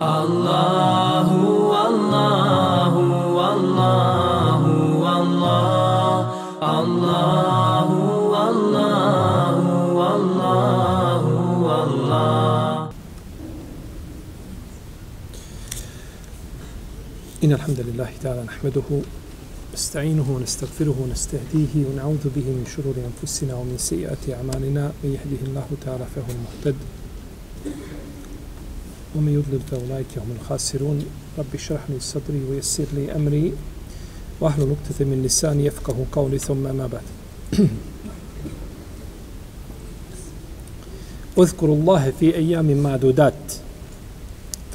الله والله والله والله الله والله والله والله إن الحمد لله تعالى نحمده نستعينه ونستغفره ونستهديه ونعوذ به من شرور أنفسنا ومن سيئات أعمالنا. من يهده الله تعالى فهو المهتد ومن يضلل فأولئك هم الخاسرون. رب اشرح لي صدري ويسر لي أمري. وأحلل نقطة من لساني يفقه قولي ثم ما بعد. اذكروا الله في أيام معدودات.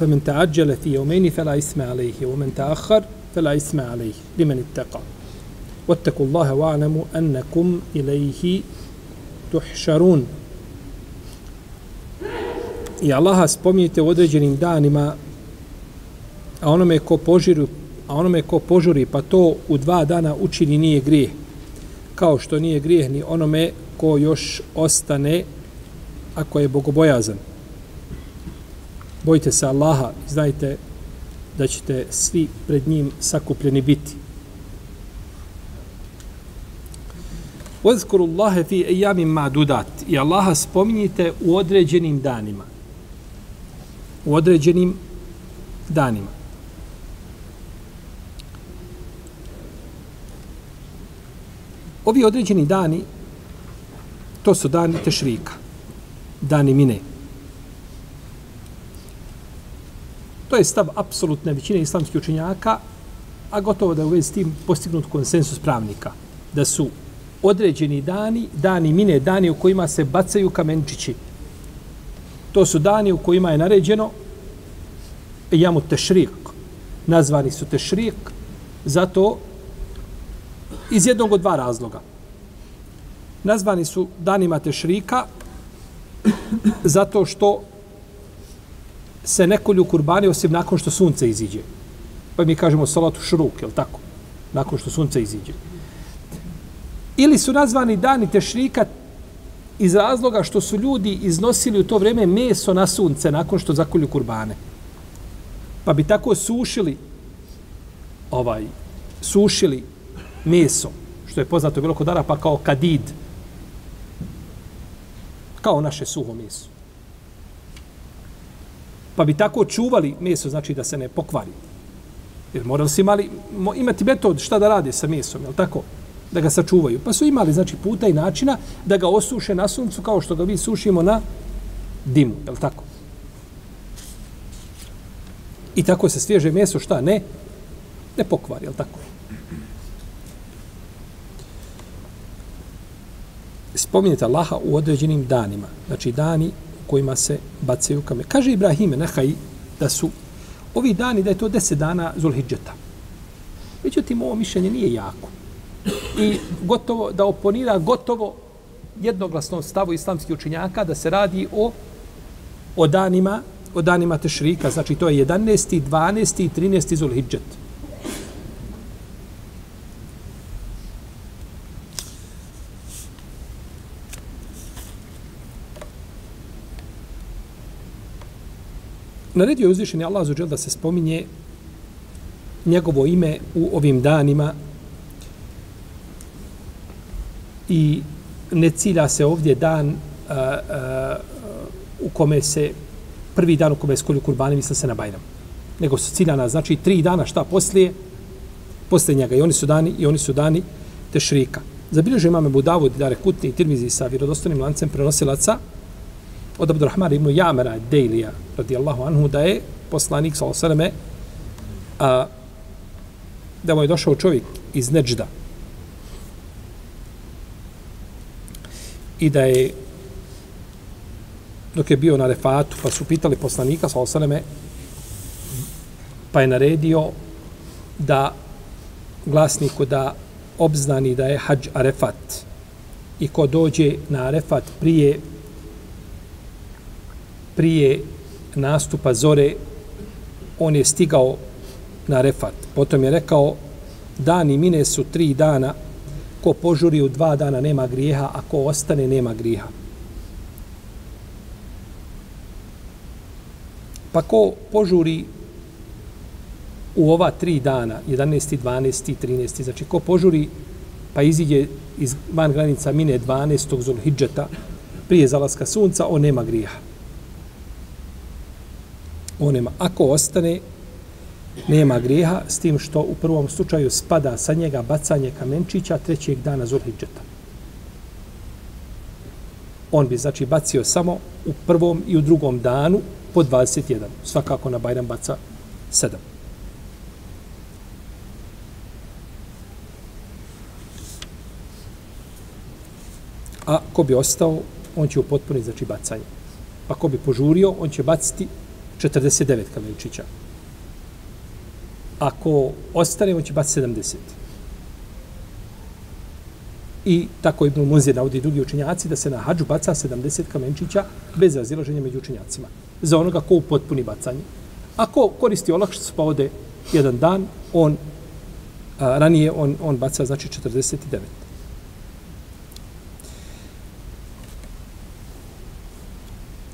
فمن تعجل في يومين فلا إثم عليه ومن تأخر فلا إثم عليه لمن اتقى. واتقوا الله واعلموا أنكم إليه تحشرون. I Allaha spominjite u određenim danima, a onome ko požuri, a onome ko požuri pa to u dva dana učini nije grijeh. Kao što nije grijeh ni onome ko još ostane ako je bogobojazan. Bojite se Allaha i znajte da ćete svi pred njim sakupljeni biti. Ozkuru Allahe fi ejamim madudat. I Allaha spominjite u određenim danima u određenim danima. Ovi određeni dani, to su dani tešrika, dani mine. To je stav apsolutne većine islamskih učenjaka, a gotovo da je u vezi tim postignut konsensus pravnika, da su određeni dani, dani mine, dani u kojima se bacaju kamenčići, To su dani u kojima je naređeno jamu tešrik. Nazvani su tešrik zato iz jednog od dva razloga. Nazvani su danima tešrika zato što se nekolju kurbani osim nakon što sunce iziđe. Pa mi kažemo salatu šruk, je tako? Nakon što sunce iziđe. Ili su nazvani dani tešrika iz razloga što su ljudi iznosili u to vrijeme meso na sunce nakon što zakolju kurbane. Pa bi tako sušili ovaj sušili meso, što je poznato bilo kod Arapa kao kadid, kao naše suho meso. Pa bi tako čuvali meso, znači da se ne pokvari. Jer morali su imali, imati metod šta da rade sa mesom, je tako? Da ga sačuvaju. Pa su imali znači puta i načina da ga osuše na suncu kao što ga vi sušimo na dimu, je li tako? I tako se svježe meso šta ne? Ne pokvari, je li tako? Spominjete Allaha u određenim danima. Znači dani kojima se bacaju kame. Kaže Ibrahime Nehaj da su ovi dani, da je to deset dana Zulhidžeta. Međutim, ovo mišljenje nije jako i gotovo da oponira gotovo jednoglasnom stavu islamskih učinjaka da se radi o o danima o danima tešrika, znači to je 11. 12. i 13. Zulhidžet. Naredio je uzvišeni Allah da se spominje njegovo ime u ovim danima i ne cilja se ovdje dan a, a, u kome se prvi dan u kome je skolju kurbani misle se na Bajram. Nego su ciljana, znači tri dana šta poslije, poslije njega. I oni su dani, i oni su dani tešrika. Zabilježio imame Budavud, Dare Kutni i Tirmizi sa vjerodostanim lancem prenosilaca od Abdurrahmana ibn Jamera Dejlija, radijallahu anhu, da je poslanik, sallallahu a, da mu je došao čovjek iz Neđda, i da je dok je bio na refatu, pa su pitali poslanika, sa osaleme, pa je naredio da glasniku da obznani da je hađ arefat i ko dođe na arefat prije prije nastupa zore on je stigao na arefat. Potom je rekao dani mine su tri dana ko požuri u dva dana nema grijeha, a ko ostane nema grijeha. Pa ko požuri u ova tri dana, 11. 12. 13. znači ko požuri pa iziđe iz van granica mine 12. Zulhidžeta prije zalaska sunca, on nema grijeha. On nema. Ako ostane, nema grijeha s tim što u prvom slučaju spada sa njega bacanje kamenčića trećeg dana Zulhidžeta. On bi znači bacio samo u prvom i u drugom danu po 21. Svakako na Bajram baca 7. A ko bi ostao, on će upotpuniti znači bacanje. Pa ko bi požurio, on će baciti 49 kamenčića. Ako ostane, on će baciti 70. I tako Ibn Munzir navodi drugi učenjaci da se na hađu baca 70 kamenčića bez razilaženja među učenjacima. Za onoga ko upotpuni bacanje. Ako koristi olakšicu pa ode jedan dan, on a, ranije on, on baca znači 49.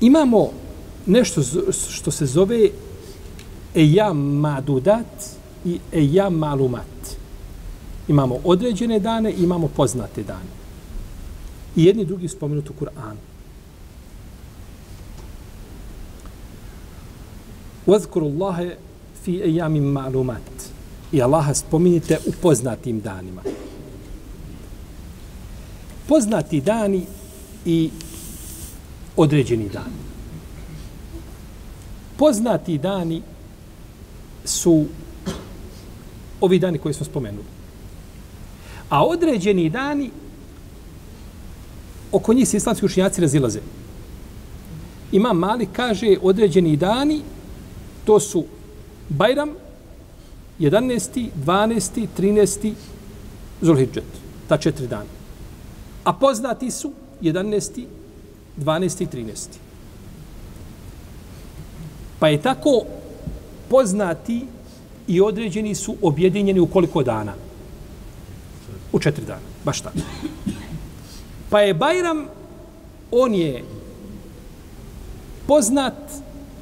Imamo nešto što se zove ejam madudat i ejam malumat. Imamo određene dane, imamo poznate dane. I jedni drugi spomenuti u Kur'anu. Vazkuru Allahe fi ejamim malumat. I Allaha spominjite u poznatim danima. Poznati dani i određeni dani. Poznati dani su ovi dani koji smo spomenuli. A određeni dani oko njih se islamski učinjaci razilaze. Ima mali kaže određeni dani to su Bajram 11. 12. 13. Zulhidžet. Ta četiri dana. A poznati su 11. 12. i 13. Pa je tako poznati i određeni su objedinjeni u koliko dana? U četiri dana. Baš tako. Pa je Bajram, on je poznat,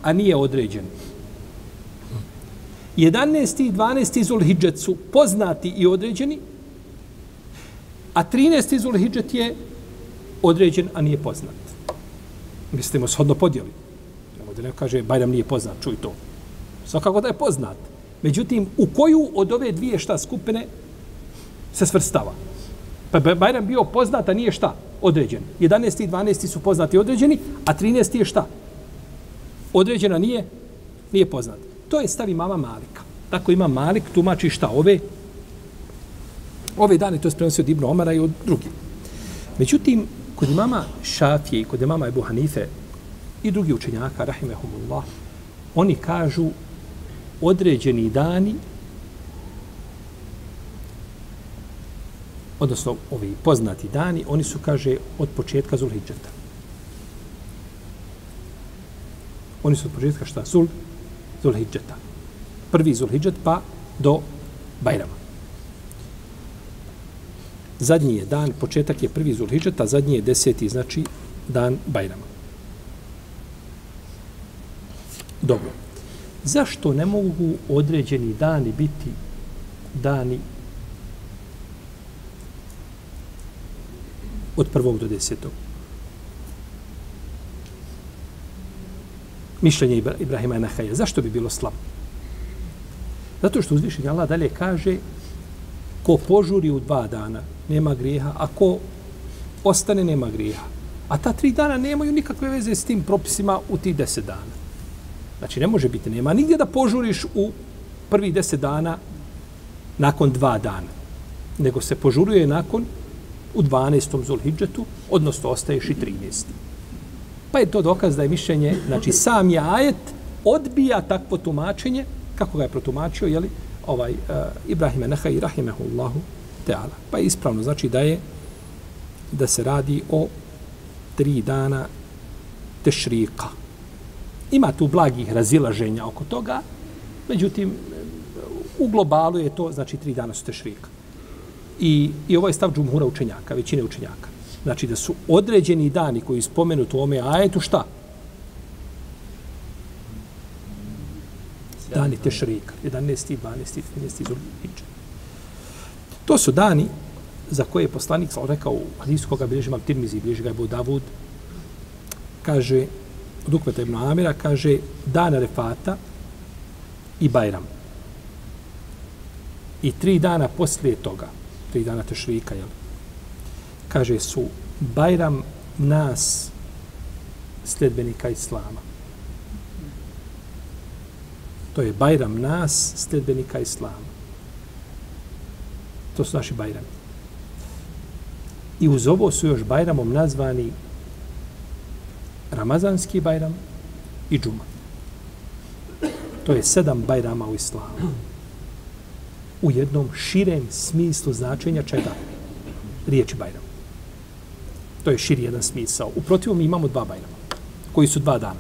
a nije određen. 11. i 12. Zulhidžet su poznati i određeni, a 13. Zulhidžet je određen, a nije poznat mislimo shodno podijeli. Ovdje ne kaže Bajram nije poznat, čuj to. Svakako da je poznat. Međutim, u koju od ove dvije šta skupine se svrstava? Pa Bajram bio poznat, a nije šta? Određen. 11. i 12. su poznati određeni, a 13. je šta? Određena nije? Nije poznat. To je stavi mama Malika. Tako ima Malik, tumači šta? Ove ove dane, to je prenosio od Ibn Omara i od drugih. Međutim, kod imama Šafije i kod imama Ebu Hanife i drugi učenjaka, rahimehumullah, oni kažu određeni dani, odnosno ovi poznati dani, oni su, kaže, od početka Zulhidžeta. Oni su od početka šta? Zul, Zulhidžeta. Prvi Zulhidžet pa do Bajrama zadnji je dan, početak je prvi Zulhidžet, a zadnji je deseti, znači dan Bajrama. Dobro. Zašto ne mogu određeni dani biti dani od prvog do desetog? Mišljenje Ibrahima Nahaja. Zašto bi bilo slabo? Zato što uzvišenje Allah dalje kaže ko požuri u dva dana, nema grijeha, a ko ostane, nema grijeha. A ta tri dana nemaju nikakve veze s tim propisima u ti deset dana. Znači, ne može biti, nema nigdje da požuriš u prvi deset dana nakon dva dana. Nego se požuruje nakon u 12. Zulhidžetu, odnosno ostaješ i 13. Pa je to dokaz da je mišljenje, znači sam je ajet odbija takvo tumačenje, kako ga je protumačio, jeli, ovaj uh, Ibrahim Nehaj rahimehullahu ta'ala. Pa je ispravno, znači da je da se radi o tri dana tešrika. Ima tu blagih razilaženja oko toga, međutim, u globalu je to, znači, tri dana su tešrika. I, i ovo je stav džumhura učenjaka, većine učenjaka. Znači, da su određeni dani koji spomenuti u ome ajetu, šta? Dani tešrika. 11. 12. 13. Zulhidže. To su dani za koje je poslanik sal rekao u hadisu koga bilježi Tirmizi, bilježi ga je Davud, kaže, od Ukveta ibn Amira, kaže, dan Refata i Bajram. I tri dana poslije toga, tri dana tešrika, jel? Kaže, su Bajram nas sljedbenika Islama. To je Bajram nas sljedbenika Islama. To su naši Bajrami. I uz ovo su još Bajramom nazvani Ramazanski Bajram i Džuma. To je sedam Bajrama u Islamu. U jednom širem smislu značenja čega? Riječi Bajram. To je širi jedan smisao. U protivom imamo dva Bajrama, koji su dva dana.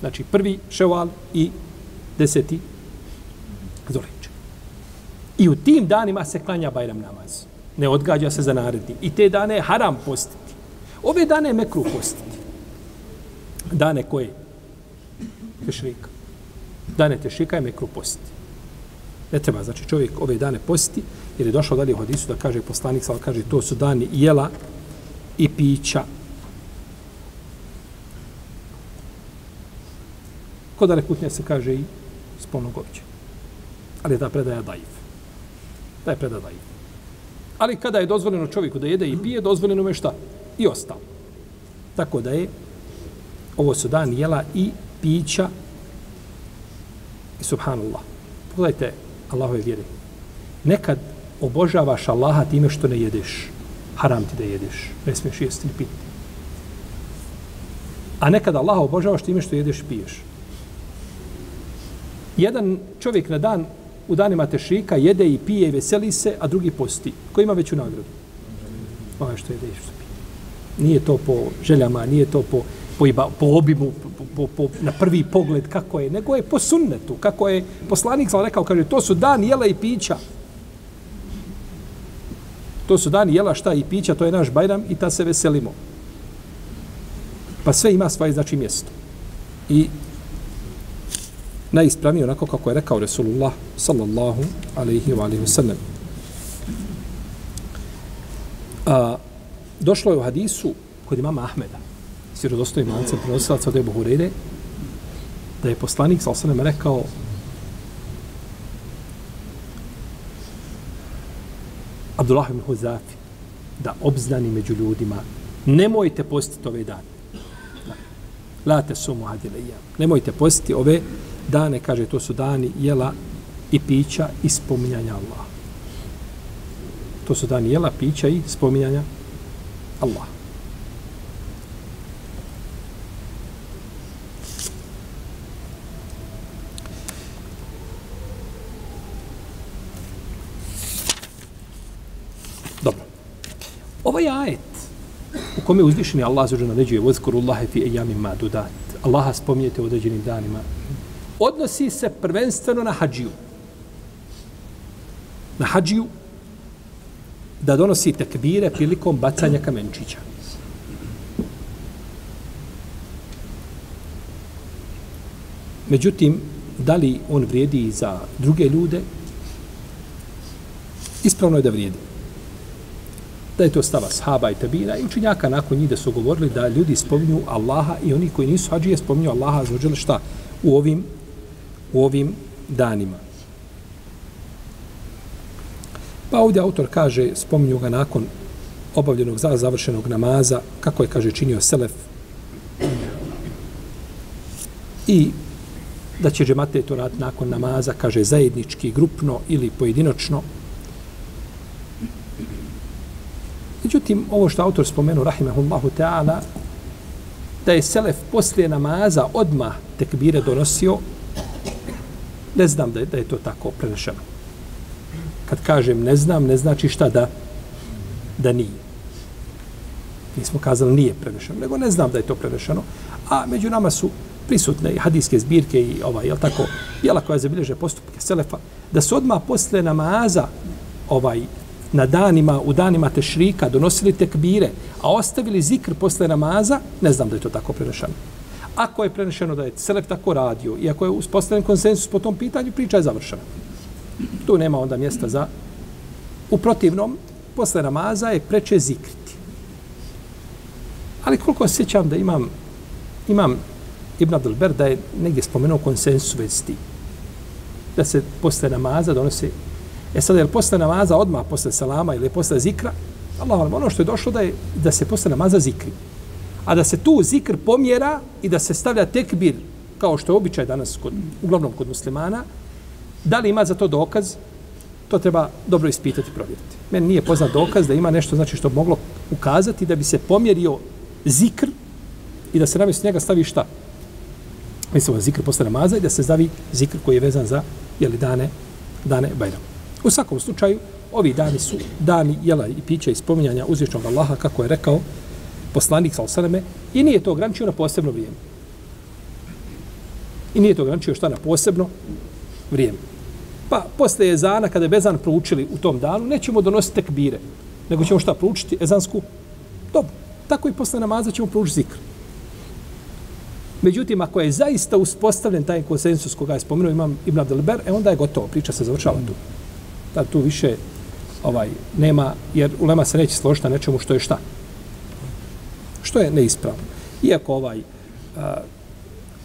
Znači, prvi Ševal i deseti Zulhidže. I u tim danima se klanja Bajram namaz. Ne odgađa se za naredni. I te dane je haram postiti. Ove dane je mekru postiti. Dane koje? Tešrika. Dane tešrika je mekru postiti. Ne treba, znači čovjek ove dane posti, jer je došao dalje u hadisu da kaže poslanik, sal kaže to su dani jela i pića. Kod rekutnja se kaže i spolnog običaja. Ali ta predaja daif. Ta je predaja daif. Ali kada je dozvoljeno čovjeku da jede i pije, dozvoljeno mu je šta? I ostalo. Tako da je ovo su dan jela i pića i subhanallah. Pogledajte Allahove vjere. Nekad obožavaš Allaha time što ne jedeš. Haram ti da jedeš. Ne smiješ jesti ni piti. A nekad Allaha obožavaš time što jedeš i piješ. Jedan čovjek na dan u danima tešrika jede i pije i veseli se, a drugi posti. Ko ima veću nagradu? Ovo što jede i što pije. Nije to po željama, nije to po, po, iba, po obimu, po, po, po, na prvi pogled kako je, nego je po sunnetu, kako je poslanik sam rekao, kaže, to su dan jela i pića. To su dan jela šta i pića, to je naš bajram i ta se veselimo. Pa sve ima svoje znači mjesto. I najispravnije onako kako je rekao Resulullah sallallahu alaihi wa alaihi wa sallam. A, došlo je u hadisu kod imama Ahmeda, sirodostojim lancem prenosilaca od Ebu Hureyre, da je poslanik sa osanem, rekao Abdullah ibn Huzafi da obznani među ljudima nemojte postiti ove dane. La te sumu hadile Nemojte postiti ove dane, kaže, to su dani jela i pića i spominjanja Allaha. To su dani jela, pića i spominjanja Allaha. Ovaj ajet u kome uzvišeni Allah zađe naređuje vozkorullahe fi ejamim madudat. Allaha spominjete u određenim danima odnosi se prvenstveno na hađiju. Na hađiju da donosi tekbire prilikom bacanja kamenčića. Međutim, da li on vrijedi za druge ljude? Ispravno je da vrijedi. Da je to stava sahaba i tabina i učinjaka nakon njih da su govorili da ljudi spominju Allaha i oni koji nisu hađije spominju Allaha za šta u ovim u ovim danima. Pa ovdje autor kaže, spominju ga nakon obavljenog za završenog namaza, kako je, kaže, činio Selef. I da će džemate to rad nakon namaza, kaže, zajednički, grupno ili pojedinočno. Međutim, ovo što autor spomenu, rahimahullahu ta'ala, da je Selef poslije namaza odmah tekbire donosio, Ne znam da je, da je to tako prenešeno. Kad kažem ne znam, ne znači šta da da nije. Nismo kazali nije prenešeno, nego ne znam da je to prenešeno. A među nama su prisutne i hadijske zbirke i ovaj, jel tako, jela koja zabilježe postupke Selefa, da su odmah posle namaza ovaj, na danima, u danima tešrika donosili tekbire, a ostavili zikr posle namaza, ne znam da je to tako prenešeno. Ako je prenešeno da je Selef tako radio i ako je uspostavljen konsensus po tom pitanju, priča je završena. Tu nema onda mjesta za... U protivnom, posle namaza je preče zikriti. Ali koliko sjećam da imam, imam Ibn Abdelber da je negdje spomenuo konsensus već s tim. Da se posle namaza donose E sad, je posle namaza odmah posle salama ili posle zikra? Allah, ono što je došlo da je da se posle namaza zikri. A da se tu zikr pomjera i da se stavlja tekbir, kao što je običaj danas, kod, uglavnom kod muslimana, da li ima za to dokaz, to treba dobro ispitati i provjeriti. Meni nije poznat dokaz da ima nešto znači što bi moglo ukazati da bi se pomjerio zikr i da se namjesto njega stavi šta? Mislimo zikr posle namaza i da se stavi zikr koji je vezan za jeli, dane, dane Bajrama. U svakom slučaju, ovi dani su dani jela i pića i spominjanja uzvišnog Allaha, kako je rekao poslanik sa osaname, i nije to ograničio na posebno vrijeme. I nije to ograničio šta na posebno vrijeme. Pa posle ezana, kada je bezan proučili u tom danu, nećemo donositi tekbire, nego ćemo šta proučiti? Ezansku? Dobro. Tako i posle namaza ćemo proučiti zikr. Međutim, ako je zaista uspostavljen taj konsensus koga je spomenuo imam Ibn Abdelber, e onda je gotovo, priča se završava tu. Da tu više ovaj nema, jer ulema se neće složiti na nečemu što je šta. Što je neispravno. Iako ovaj a,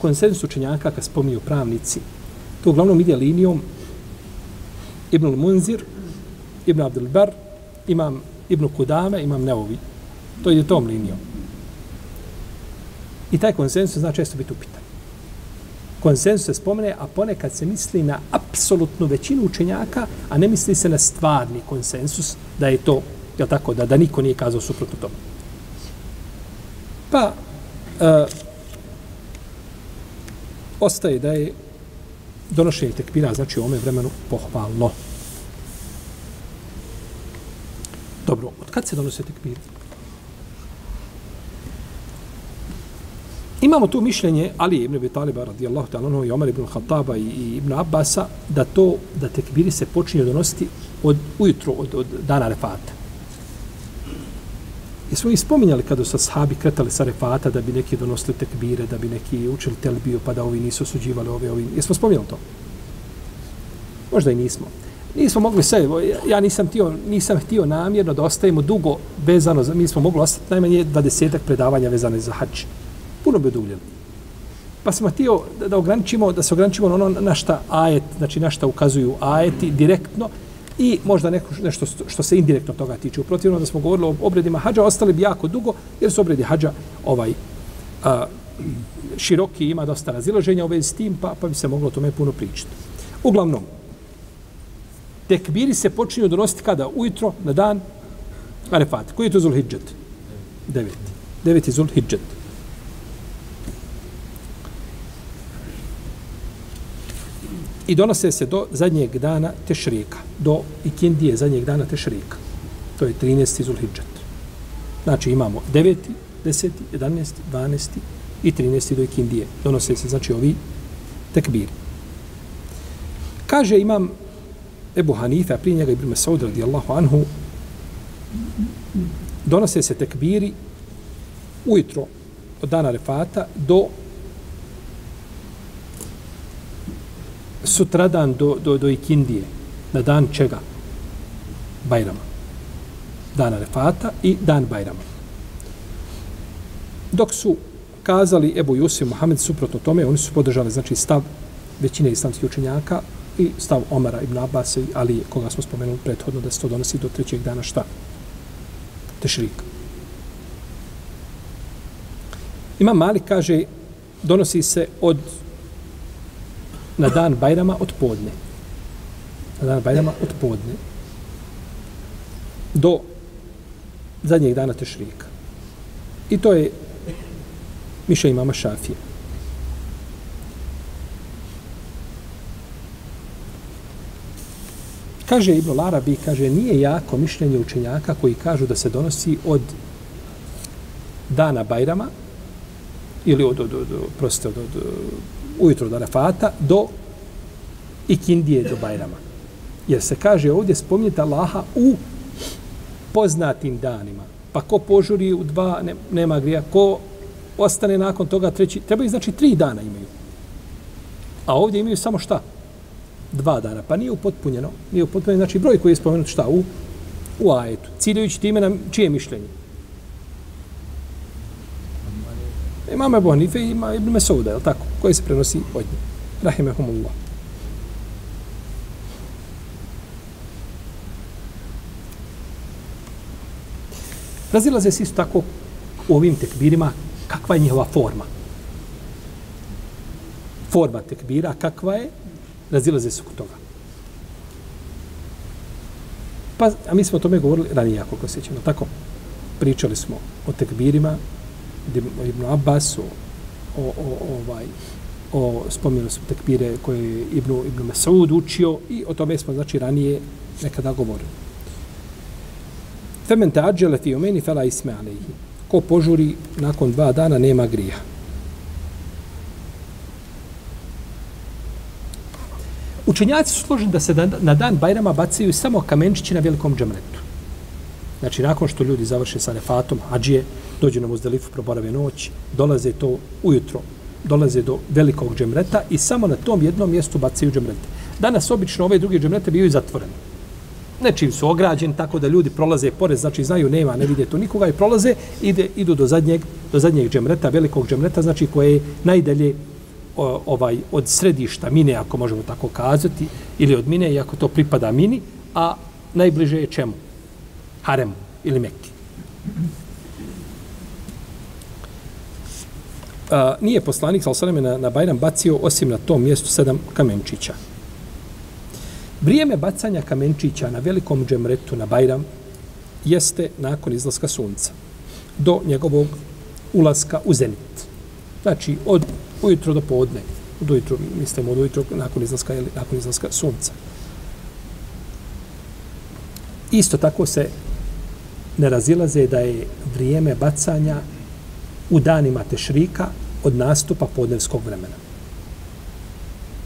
konsensus učenjaka, kad spominju pravnici, to uglavnom ide linijom Ibn Munzir, Ibn Abdul Bar, imam Ibn Kudame, imam Neovi. To ide tom linijom. I taj konsensus zna često biti upitan. Konsensus se spomene, a ponekad se misli na apsolutnu većinu učenjaka, a ne misli se na stvarni konsensus, da je to, je tako, da, da niko nije kazao suprotno tomu. Pa, e, ostaje da je donošenje tekbira, znači u ome vremenu, pohvalno. Dobro, od kad se donose tekbir? Imamo tu mišljenje Ali ibn Abi Taliba radijallahu ta'ala anhu i Omar ibn Khattaba i, i ibn Abbasa da to da tekbiri se počinju donositi od ujutro od, od dana refata. I smo ih spominjali kada su sahabi kretali sa refata da bi neki donosili tekbire, da bi neki učili telbiju pa da ovi nisu osuđivali ove, ovi. Jesmo spominjali to? Možda i nismo. Nismo mogli sve, ja nisam htio, nisam htio namjerno da ostajemo dugo vezano, za, mi smo mogli ostati najmanje 20 predavanja vezane za hač. Puno bi oduljili. Pa smo htio da, da ograničimo, da se ograničimo na ono na šta ajet, znači na šta ukazuju ajeti direktno, i možda neko, nešto što se indirektno toga tiče. U protivno da smo govorili o obredima hađa, ostali bi jako dugo, jer su obredi hađa ovaj, a, široki, ima dosta razilaženja u vezi s tim, pa, pa bi se moglo o tome puno pričati. Uglavnom, tekbiri se počinju donositi kada? Ujutro, na dan Arefat. Koji je to Zulhidžet? Deveti. Deveti Zulhidžet. I donose se do zadnjeg dana Tešrika, do ikindije zadnjeg dana Tešrika. To je 13. Zulhidžet. Znači imamo 9., 10., 11., 12. i 13. do ikindije. Donose se, znači, ovi tekbiri. Kaže imam Ebu Hanife, a prije njega Ibn Saud radijallahu anhu, donose se tekbiri ujutro od dana refata do sutradan do, do, do ikindije, na dan čega? Bajrama. Dana Refata i dan Bajrama. Dok su kazali Ebu Jusif Mohamed suprotno tome, oni su podržali znači stav većine islamskih učenjaka i stav Omara ibn Abbas i Ali, koga smo spomenuli prethodno, da se to donosi do trećeg dana šta? Tešrika. Imam Mali kaže, donosi se od na dan Bajrama od podne. Na dan Bajrama od podne. Do zadnjeg dana Tešrika. I to je Miša imama Šafije. Kaže Ibn Larabi, kaže, nije jako mišljenje učenjaka koji kažu da se donosi od dana Bajrama ili od, od, od, od, od, od, od ujutro do Arafata do Ikindije do Bajrama. Jer se kaže ovdje spominjete Allaha u poznatim danima. Pa ko požuri u dva, ne, nema grija. Ko ostane nakon toga treći, trebaju znači tri dana imaju. A ovdje imaju samo šta? Dva dana, pa nije upotpunjeno. Nije upotpunjeno, znači broj koji je spomenut šta? U, u ajetu. Ciljujući time na čije mišljenje? Imam Ebu Hanife i ima Ibn Mesouda, je li tako? Koji se prenosi od njih. Rahimehumullah. Razilaze se isto tako u ovim tekbirima kakva je njihova forma. Forma tekbira kakva je, razilaze se oko toga. Pa, a mi smo o tome govorili ranije, ako se tako. Pričali smo o tekbirima, Ibn Abbas, o, o, o, ovaj, o spomenu su tekbire koje je Ibn, Ibn Mas'ud učio i o tome smo, znači, ranije nekada govorili. Femen ta'ađele fi umeni fela isme alejhi. Ko požuri nakon dva dana nema grija. Učenjaci su složeni da se na dan Bajrama bacaju samo kamenčići na velikom džemretu. Znači, nakon što ljudi završe sa nefatom, hađije, dođu na Muzdelifu, proborave noć, dolaze to ujutro, dolaze do velikog džemreta i samo na tom jednom mjestu bacaju džemrete. Danas obično ove druge džemrete bivaju zatvorene nečim su ograđeni tako da ljudi prolaze pored, znači znaju nema, ne vide to nikoga i prolaze, ide, idu do zadnjeg, do zadnjeg džemreta, velikog džemreta, znači koje je najdalje o, ovaj od središta mine, ako možemo tako kazati, ili od mine, iako to pripada mini, a najbliže je čemu? Haremu ili Mekki. A, nije poslanik, sal na, na Bajram bacio osim na tom mjestu sedam kamenčića. Vrijeme bacanja kamenčića na velikom džemretu na Bajram jeste nakon izlaska sunca do njegovog ulaska u zenit. Znači, od ujutro do podne, od ujutro, mislimo od ujutro nakon izlaska, ili nakon izlaska sunca. Isto tako se ne razilaze da je vrijeme bacanja u danima tešrika od nastupa podnevskog vremena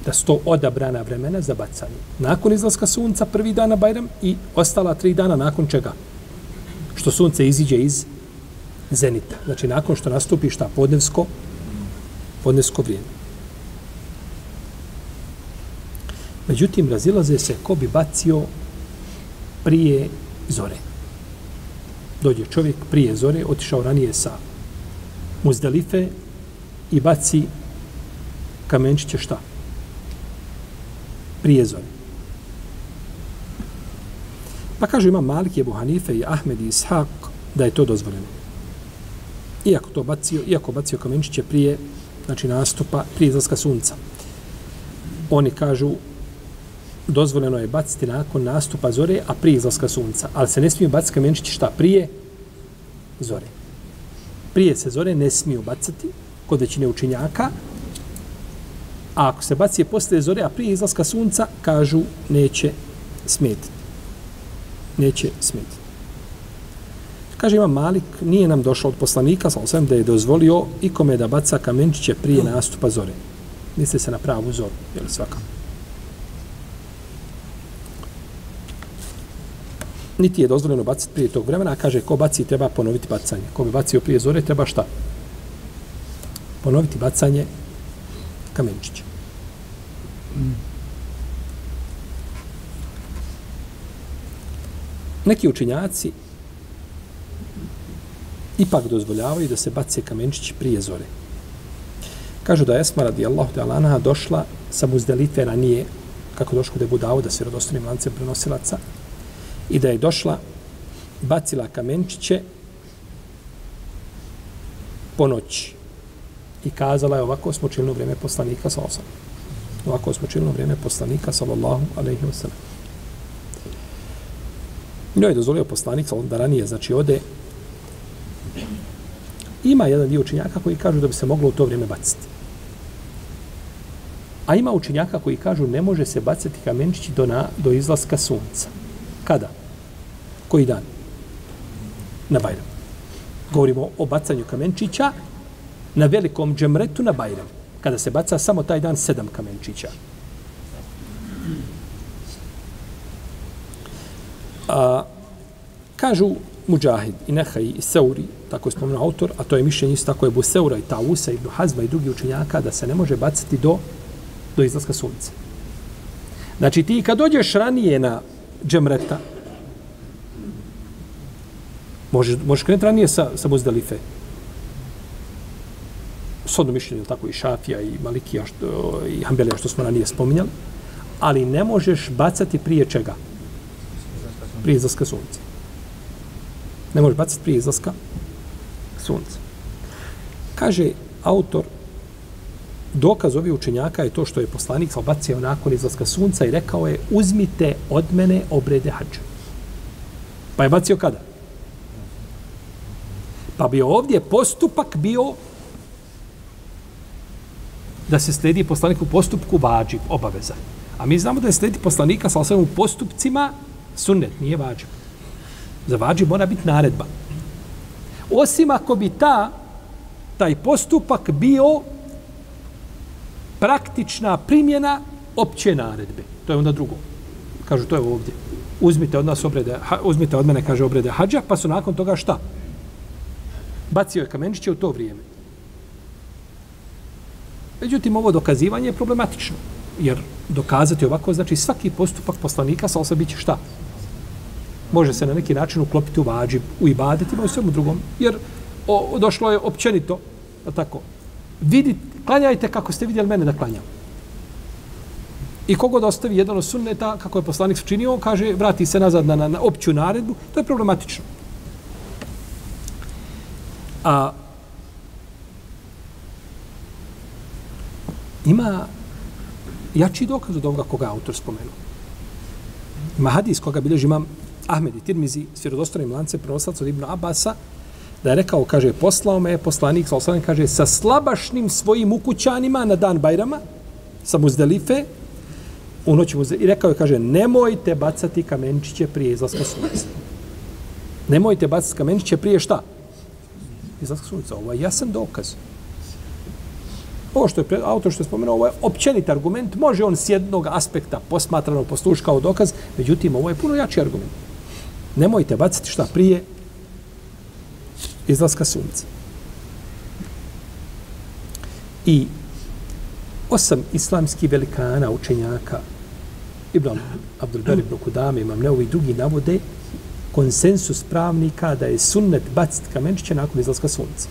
da su to odabrana vremena za bacanje. Nakon izlaska sunca prvi dan na Bajram i ostala tri dana nakon čega? Što sunce iziđe iz zenita. Znači nakon što nastupi šta podnevsko, podnevsko vrijeme. Međutim, razilaze se ko bi bacio prije zore. Dođe čovjek prije zore, otišao ranije sa muzdalife i baci kamenčiće šta? prije zore. Pa kažu ima Malik, Ebu Hanife i Ahmed i Ishak da je to dozvoljeno. Iako to bacio, iako bacio kamenčiće prije, znači nastupa, prije izlaska sunca. Oni kažu dozvoljeno je baciti nakon nastupa zore, a prije izlaska sunca. Ali se ne smiju baciti kamenčići šta prije zore. Prije se zore ne smiju bacati kod većine učinjaka, A ako se baci posle zore, a prije izlaska sunca, kažu, neće smetiti. Neće smetiti. Kaže ima Malik, nije nam došao od poslanika, sa osvijem da je dozvolio ikome da baca kamenčiće prije nastupa zore. Misli se na pravu zoru, je svakako. Niti je dozvoljeno baciti prije tog vremena, a kaže ko baci treba ponoviti bacanje. Ko bi bacio prije zore, treba šta? Ponoviti bacanje kamenčića. Neki učinjaci ipak dozvoljavaju da se bace kamenčići prije zore. Kažu da je Esma radijallahu ta'ala anha došla sa muzdelife ranije, kako došlo da je Budao, da se rodostanim lancem prenosilaca, i da je došla, bacila kamenčiće po noći. I kazala je ovako smo činili vrijeme poslanika sa osam. Ovako smo činili vrijeme poslanika sallallahu alaihi wa sallam. Njoj je dozvolio poslanik da ranije, znači ode ima jedan dio učinjaka koji kažu da bi se moglo u to vrijeme baciti. A ima učinjaka koji kažu ne može se bacati kamenčići do, na, do izlaska sunca. Kada? Koji dan? Na Bajram. Govorimo o bacanju kamenčića na velikom džemretu na Bajram. Kada se baca samo taj dan sedam kamenčića. A, kažu Mujahid i Nehaj i Seuri, tako je spomenuo autor, a to je mišljenje isto tako je Buseura i Tausa i Ibn Hazma i drugi učenjaka da se ne može baciti do, do izlaska sunca. Znači ti kad dođeš ranije na džemreta, možeš, možeš krenuti ranije sa, sa Muzdalife. Sodno mišljenje, tako i Šafija i Malikija što, i Hanbelija što smo ranije spominjali, ali ne možeš bacati prije čega? Prije izlaska sunca. Ne možeš bacati prije izlaska sunca. Kaže autor, dokaz ovih učenjaka je to što je poslanik sa bacio nakon izlaska sunca i rekao je uzmite od mene obrede hađa. Pa je bacio kada? Pa bi ovdje postupak bio da se sledi poslanik u postupku vađib, obaveza. A mi znamo da je slediti poslanika sa osvijem u postupcima sunnet, nije vađib. Za vađib mora biti naredba. Osim ako bi ta, taj postupak bio praktična primjena opće naredbe. To je onda drugo. Kažu, to je ovdje. Uzmite od nas obrede, uzmite od mene, kaže obrede hađa, pa su nakon toga šta? Bacio je kamenčiće u to vrijeme. Međutim, ovo dokazivanje je problematično. Jer dokazati ovako, znači svaki postupak poslanika sa osobi će šta? Može se na neki način uklopiti u vađi, u ibadetima, u svemu drugom. Jer o, došlo je općenito, tako, vidite, klanjajte kako ste vidjeli mene da klanjam. I kogod ostavi jedan od sunneta, kako je poslanik činio, on kaže, vrati se nazad na, na, na opću naredbu, to je problematično. A ima jači dokaz od ovoga koga autor spomenuo. Ima hadis koga bilježi imam Ahmed i Tirmizi, svjerodostanim lance, prenoslac od Ibn Abasa, da je rekao, kaže, poslao me poslanik, sa kaže, sa slabašnim svojim ukućanima na dan Bajrama, sa Muzdelife, u noći Muzdelife, i rekao je, kaže, nemojte bacati kamenčiće prije izlaska sunca. Nemojte bacati kamenčiće prije šta? Izlaska sunca. Ovo je jasan dokaz. Ovo što je autor što je spomenuo, ovo je općenit argument. Može on s jednog aspekta posmatrano posluš kao dokaz, međutim, ovo je puno jači argument. Nemojte bacati šta prije izlaska sunca. I osam islamskih velikana, učenjaka, Ibn Abdulbar ibn Kudame, imam neovi drugi navode, konsensus pravnika da je sunnet baciti kamenčiće nakon izlaska sunca.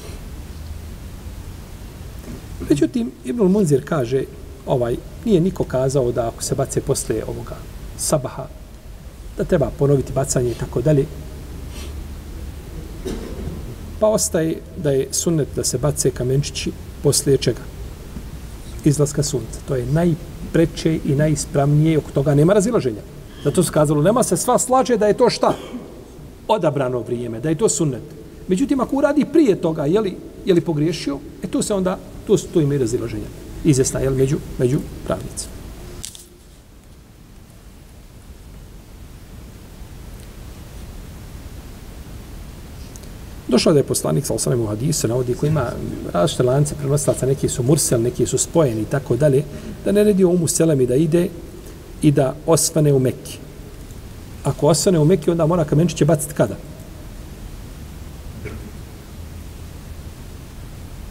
Međutim, Ibn Munzir kaže, ovaj, nije niko kazao da ako se bace posle ovoga sabaha, da treba ponoviti bacanje i tako dalje. Pa ostaje da je sunnet da se bace kamenčići poslije čega? Izlaska sunca. To je najpreće i najispravnije, oko toga nema razilaženja. Zato se kazalo, nema se sva slađe da je to šta? Odabrano vrijeme, da je to sunnet. Međutim, ako uradi prije toga, je li, je li pogriješio, e tu se onda, tu, tu ima i razilaženja. Izvjesna, je li, među, među pravnicima. Došao da je poslanik sa osanem u hadisu, navodi koji ima različite lance prenoslaca, neki su mursel, neki su spojeni i tako dalje, da ne redi umu selemi da ide i da osvane u Mekki. Ako osvane u Mekki, onda mora kamenčiće baciti kada?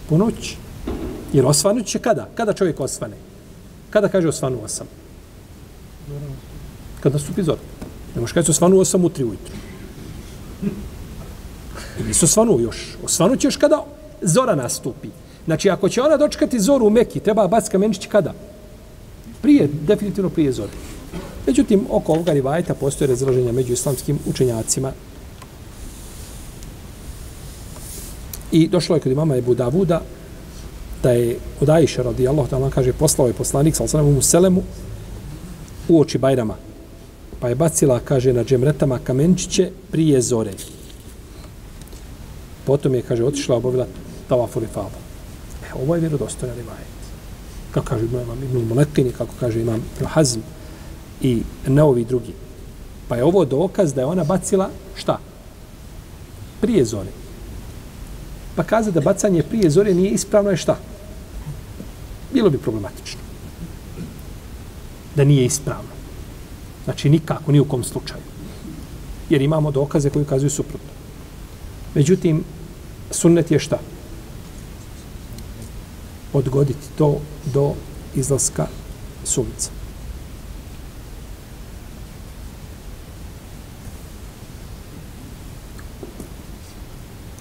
Po noći. Jer osvanut će kada? Kada čovjek osvane? Kada kaže osvanuo sam? Kada stupi zor. Ne možeš kaži osvanuo sam u tri ujutru. I nisu svanu još. Osvanu će još kada zora nastupi. Znači, ako će ona dočekati zoru u Meki, treba bac kamenić kada? Prije, definitivno prije zore. Međutim, oko ovoga rivajta postoje razloženja među islamskim učenjacima. I došlo je kod imama Ebu Davuda, da je od Aisha radijallahu ta'ala kaže poslao je poslanik sa osanem u Selemu u oči Bajrama. Pa je bacila, kaže, na džemretama kamenčiće prije zore. Potom je, kaže, otišla obavila tavafu i faba. E, ovo je vjerodostojan rivajet. Kako kaže imam Ibn Muletini, kako kaže imam Ibn Hazm i neovi drugi. Pa je ovo dokaz da je ona bacila šta? Prije zore. Pa kaza da bacanje prije zore nije ispravno je šta? Bilo bi problematično. Da nije ispravno. Znači nikako, ni u kom slučaju. Jer imamo dokaze koji ukazuju suprotno. Međutim, sunnet je šta? Odgoditi to do izlaska sunca.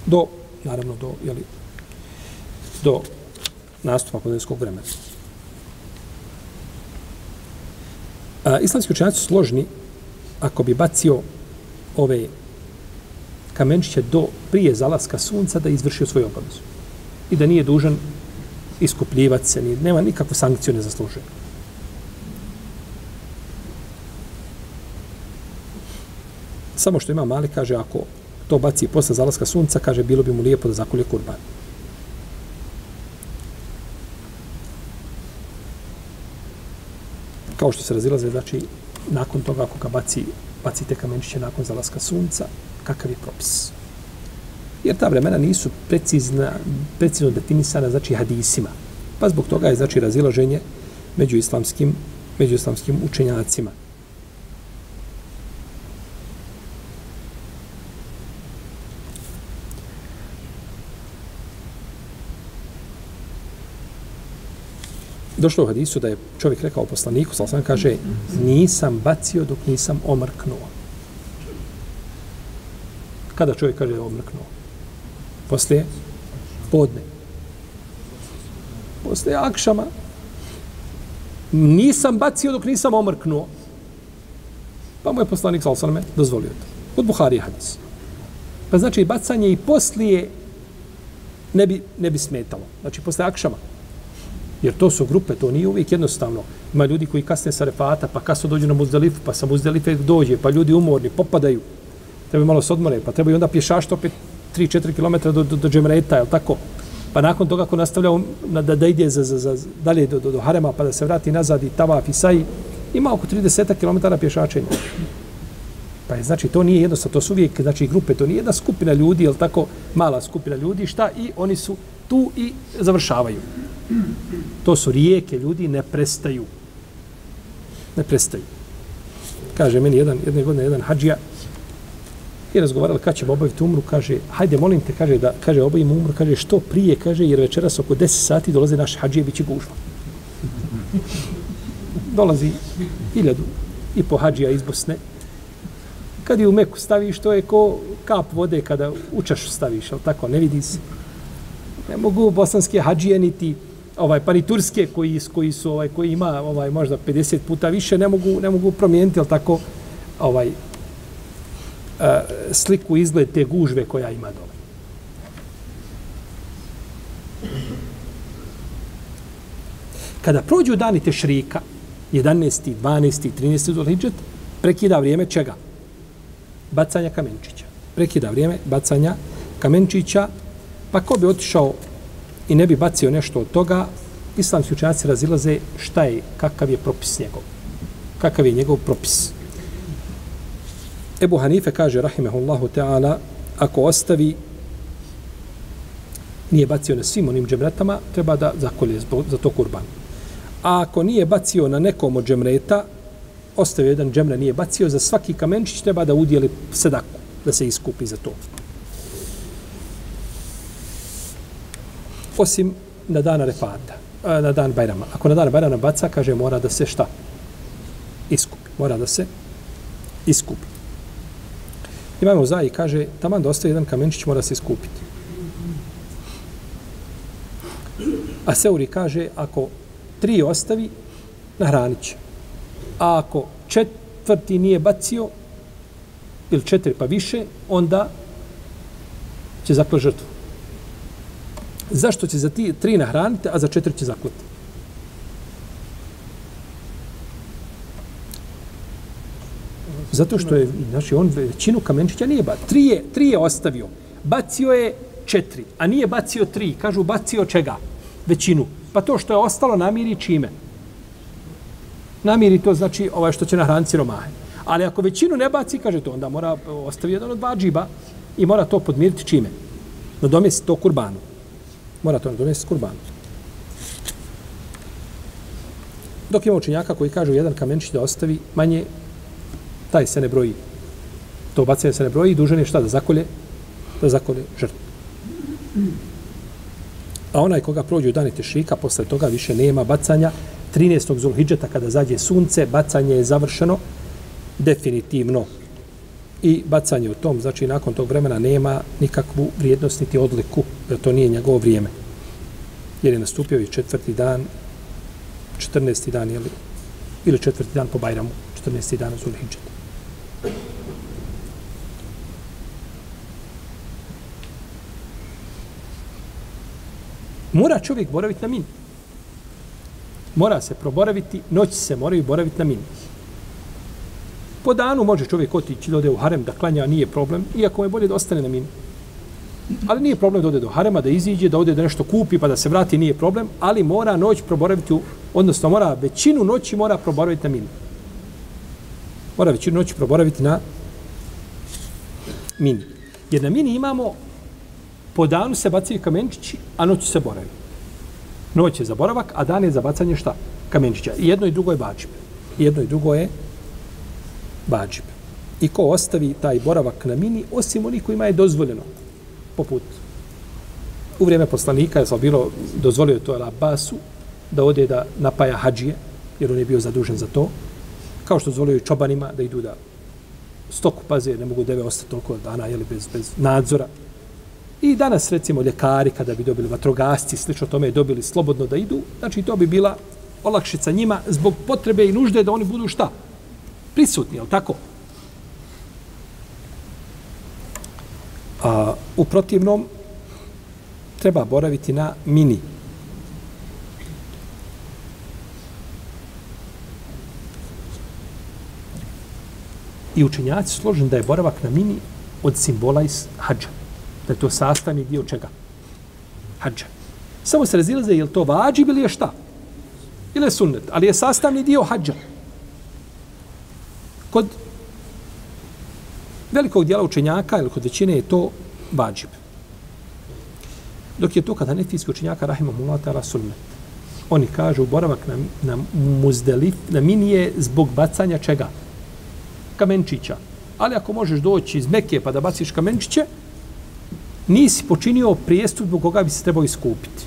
Do, naravno, do, jeli, do nastupa podajskog vremena. A, islamski učenjaci su složni ako bi bacio ove kamenčiće do prije zalaska sunca da izvršio svoju obavezu. I da nije dužan iskupljivati se, nema nikakvu sankciju ne zaslužuje. Samo što ima mali, kaže, ako to baci posle zalaska sunca, kaže, bilo bi mu lijepo da zakolje kurban. Kao što se razilaze, znači, nakon toga, ako ga baci, bacite kamenčiće nakon zalaska sunca, kakav je propis? Jer ta vremena nisu precizna, precizno definisana, znači, hadisima. Pa zbog toga je, znači, razilaženje među islamskim, među islamskim učenjacima. Došlo u hadisu da je čovjek rekao poslaniku, sal sam kaže, nisam bacio dok nisam omrknuo. Kada čovjek kaže omrknuo? Poslije podne. Poslije akšama. Nisam bacio dok nisam omrknuo. Pa mu je poslanik, sal sam dozvolio to. Od Buhari hadis. Pa znači, bacanje i poslije ne bi, ne bi smetalo. Znači, poslije akšama. Jer to su grupe, to nije uvijek jednostavno. Ima ljudi koji kasne sa refata, pa kasno dođu na muzdelifu, pa sa muzdelife dođe, pa ljudi umorni, popadaju. Treba malo se odmore, pa treba i onda pješašt opet 3-4 km do, do, do džemreta, je tako? Pa nakon toga ako nastavlja na, da, da ide za, za, za, dalje do, do, do Harema, pa da se vrati nazad i tavaf i saji, ima oko 30 km pješačenja. Pa je, znači, to nije jednostavno, to su uvijek, znači, grupe, to nije jedna skupina ljudi, je tako, mala skupina ljudi, šta, i oni su tu i završavaju. To su rijeke, ljudi ne prestaju. Ne prestaju. Kaže meni jedan, jedne godine jedan hađija i razgovarali kad ćemo obaviti umru, kaže, hajde, molim te, kaže, da, kaže, obavim umru, kaže, što prije, kaže, jer večeras oko 10 sati dolaze naš hađije, bit će gužva. Dolazi hiljadu i po hađija iz Bosne. Kad je u Meku staviš, to je ko kap vode kada u čašu staviš, ali tako, ne vidi se. Ne mogu bosanske hađije niti ovaj pa ni turske koji koji su ovaj koji ima ovaj možda 50 puta više ne mogu ne mogu promijeniti al tako ovaj sliku izgled te gužve koja ima dole. Kada prođu dani te šrika, 11. 12. 13. Zulhidžet, prekida vrijeme čega? Bacanja kamenčića. Prekida vrijeme bacanja kamenčića, pa ko bi otišao i ne bi bacio nešto od toga, islamski učenjaci razilaze šta je, kakav je propis njegov. Kakav je njegov propis. Ebu Hanife kaže, rahimehullahu ta'ala, ako ostavi nije bacio na svim onim džemretama, treba da zakolje za to kurban. A ako nije bacio na nekom od džemreta, ostavio jedan džemre, nije bacio, za svaki kamenčić treba da udjeli sedaku, da se iskupi za to. osim na dan Arefata, na dan Bajrama. Ako na dan Bajrama baca, kaže, mora da se šta? Iskupi. Mora da se iskupi. Imam Uzaji kaže, taman da ostaje jedan kamenčić, mora se iskupiti. A Seuri kaže, ako tri ostavi, nahranit će. A ako četvrti nije bacio, ili četiri pa više, onda će zaklati žrtvu zašto će za ti tri nahraniti, a za četiri će zaklati? Zato što je, znači, on većinu kamenčića nije bacio. Tri je, tri je ostavio. Bacio je četiri, a nije bacio tri. Kažu, bacio čega? Većinu. Pa to što je ostalo namiri čime? Namiri to znači ovaj što će nahraniti siromahe. Ali ako većinu ne baci, kaže to, onda mora ostaviti jedan od dva džiba i mora to podmiriti čime? Na domjesi to kurbanu mora to donesti kurbanu. Dok ima učenjaka koji kažu jedan kamenčić da ostavi manje, taj se ne broji. To bacanje se ne broji, dužan je šta da zakolje? da zakolje žrtvu. A onaj koga prođe dani tešrika, posle toga više nema bacanja. 13. Zulhidžeta, kada zađe sunce, bacanje je završeno definitivno. I bacanje u tom, znači nakon tog vremena nema nikakvu vrijednost niti odliku, jer to nije njegovo vrijeme. Jer je nastupio i četvrti dan, 14. dan, ili, ili četvrti dan po Bajramu, 14. dan Zulhidžeta. Mora čovjek boraviti na mini. Mora se proboraviti, noć se moraju boraviti na mini. Po danu može čovjek otići da ode u harem da klanja, nije problem, iako je bolje da ostane na mini. Ali nije problem da ode do harema, da iziđe, da ode da nešto kupi pa da se vrati, nije problem, ali mora noć proboraviti, u, odnosno mora većinu noći mora proboraviti na minu. Mora većinu noći proboraviti na mini. Jer na mini imamo po danu se bacaju kamenčići, a noć se boravi. Noć je za boravak, a dan je za bacanje šta? Kamenčića. I jedno i drugo je bađib. I jedno i drugo je bađib. I ko ostavi taj boravak na mini, osim onih kojima je dozvoljeno, poput u vrijeme poslanika, je bilo dozvolio to Abbasu, da ode da napaja hađije, jer on je bio zadužen za to, kao što dozvolio i čobanima da idu da stoku paze, ne mogu deve ostati toliko dana, jeli, bez, bez nadzora, I danas, recimo, ljekari, kada bi dobili vatrogasci, slično tome, dobili slobodno da idu, znači to bi bila olakšica njima zbog potrebe i nužde da oni budu šta? Prisutni, jel tako? A, u protivnom, treba boraviti na mini. I učenjaci složen da je boravak na mini od simbola iz hađa da je to sastavni dio čega? Hadža. Samo se razilaze, je li to vađib ili je šta? Ili je sunnet? Ali je sastavni dio hađa. Kod velikog dijela učenjaka ili kod većine je to vađib. Dok je to kada nefijski učenjaka rahimahullah ta'ala sunnet. Oni kažu boravak na, na muzdelif, na minije zbog bacanja čega? Kamenčića. Ali ako možeš doći iz Mekije pa da baciš kamenčiće, nisi počinio prijestup zbog koga bi se trebao iskupiti.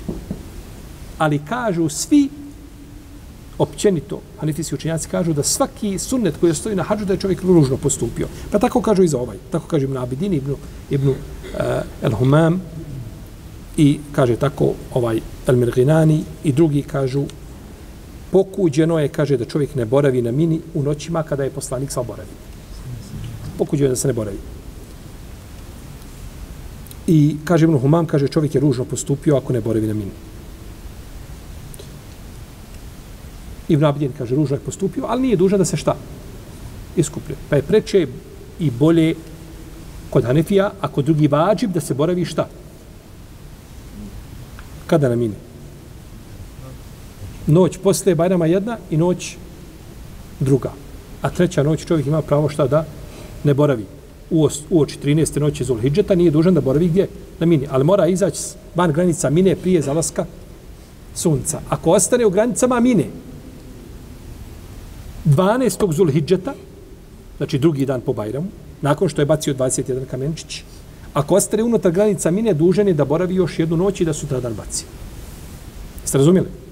Ali kažu svi, općenito, hanefijski učenjaci kažu da svaki sunnet koji stoji na hađu da je čovjek ružno postupio. Pa tako kažu i za ovaj. Tako kaže Ibn Abidin, Ibn, Ibn uh, El Humam i kaže tako ovaj El Mirginani i drugi kažu pokuđeno je, kaže da čovjek ne boravi na mini u noćima kada je poslanik sa boravi. Pokuđeno je da se ne boravi. I kaže Ibn Humam, kaže čovjek je ružno postupio ako ne boravi na mini. Ibn Abidin kaže ružno je postupio, ali nije dužan da se šta? Iskuplio. Pa je preče i bolje kod Hanefija, a kod drugi vađib da se boravi šta? Kada na mini? Noć posle Bajrama jedna i noć druga. A treća noć čovjek ima pravo šta da ne boravi u oči 13. noći Zulhidžeta nije dužan da boravi gdje? Na mini. Ali mora izaći van granica mine prije zalaska sunca. Ako ostane u granicama mine 12. Zulhidžeta, znači drugi dan po Bajramu, nakon što je bacio 21 kamenčić, ako ostane unutar granica mine, dužan je da boravi još jednu noć i da sutra dan baci. Jeste razumijeli?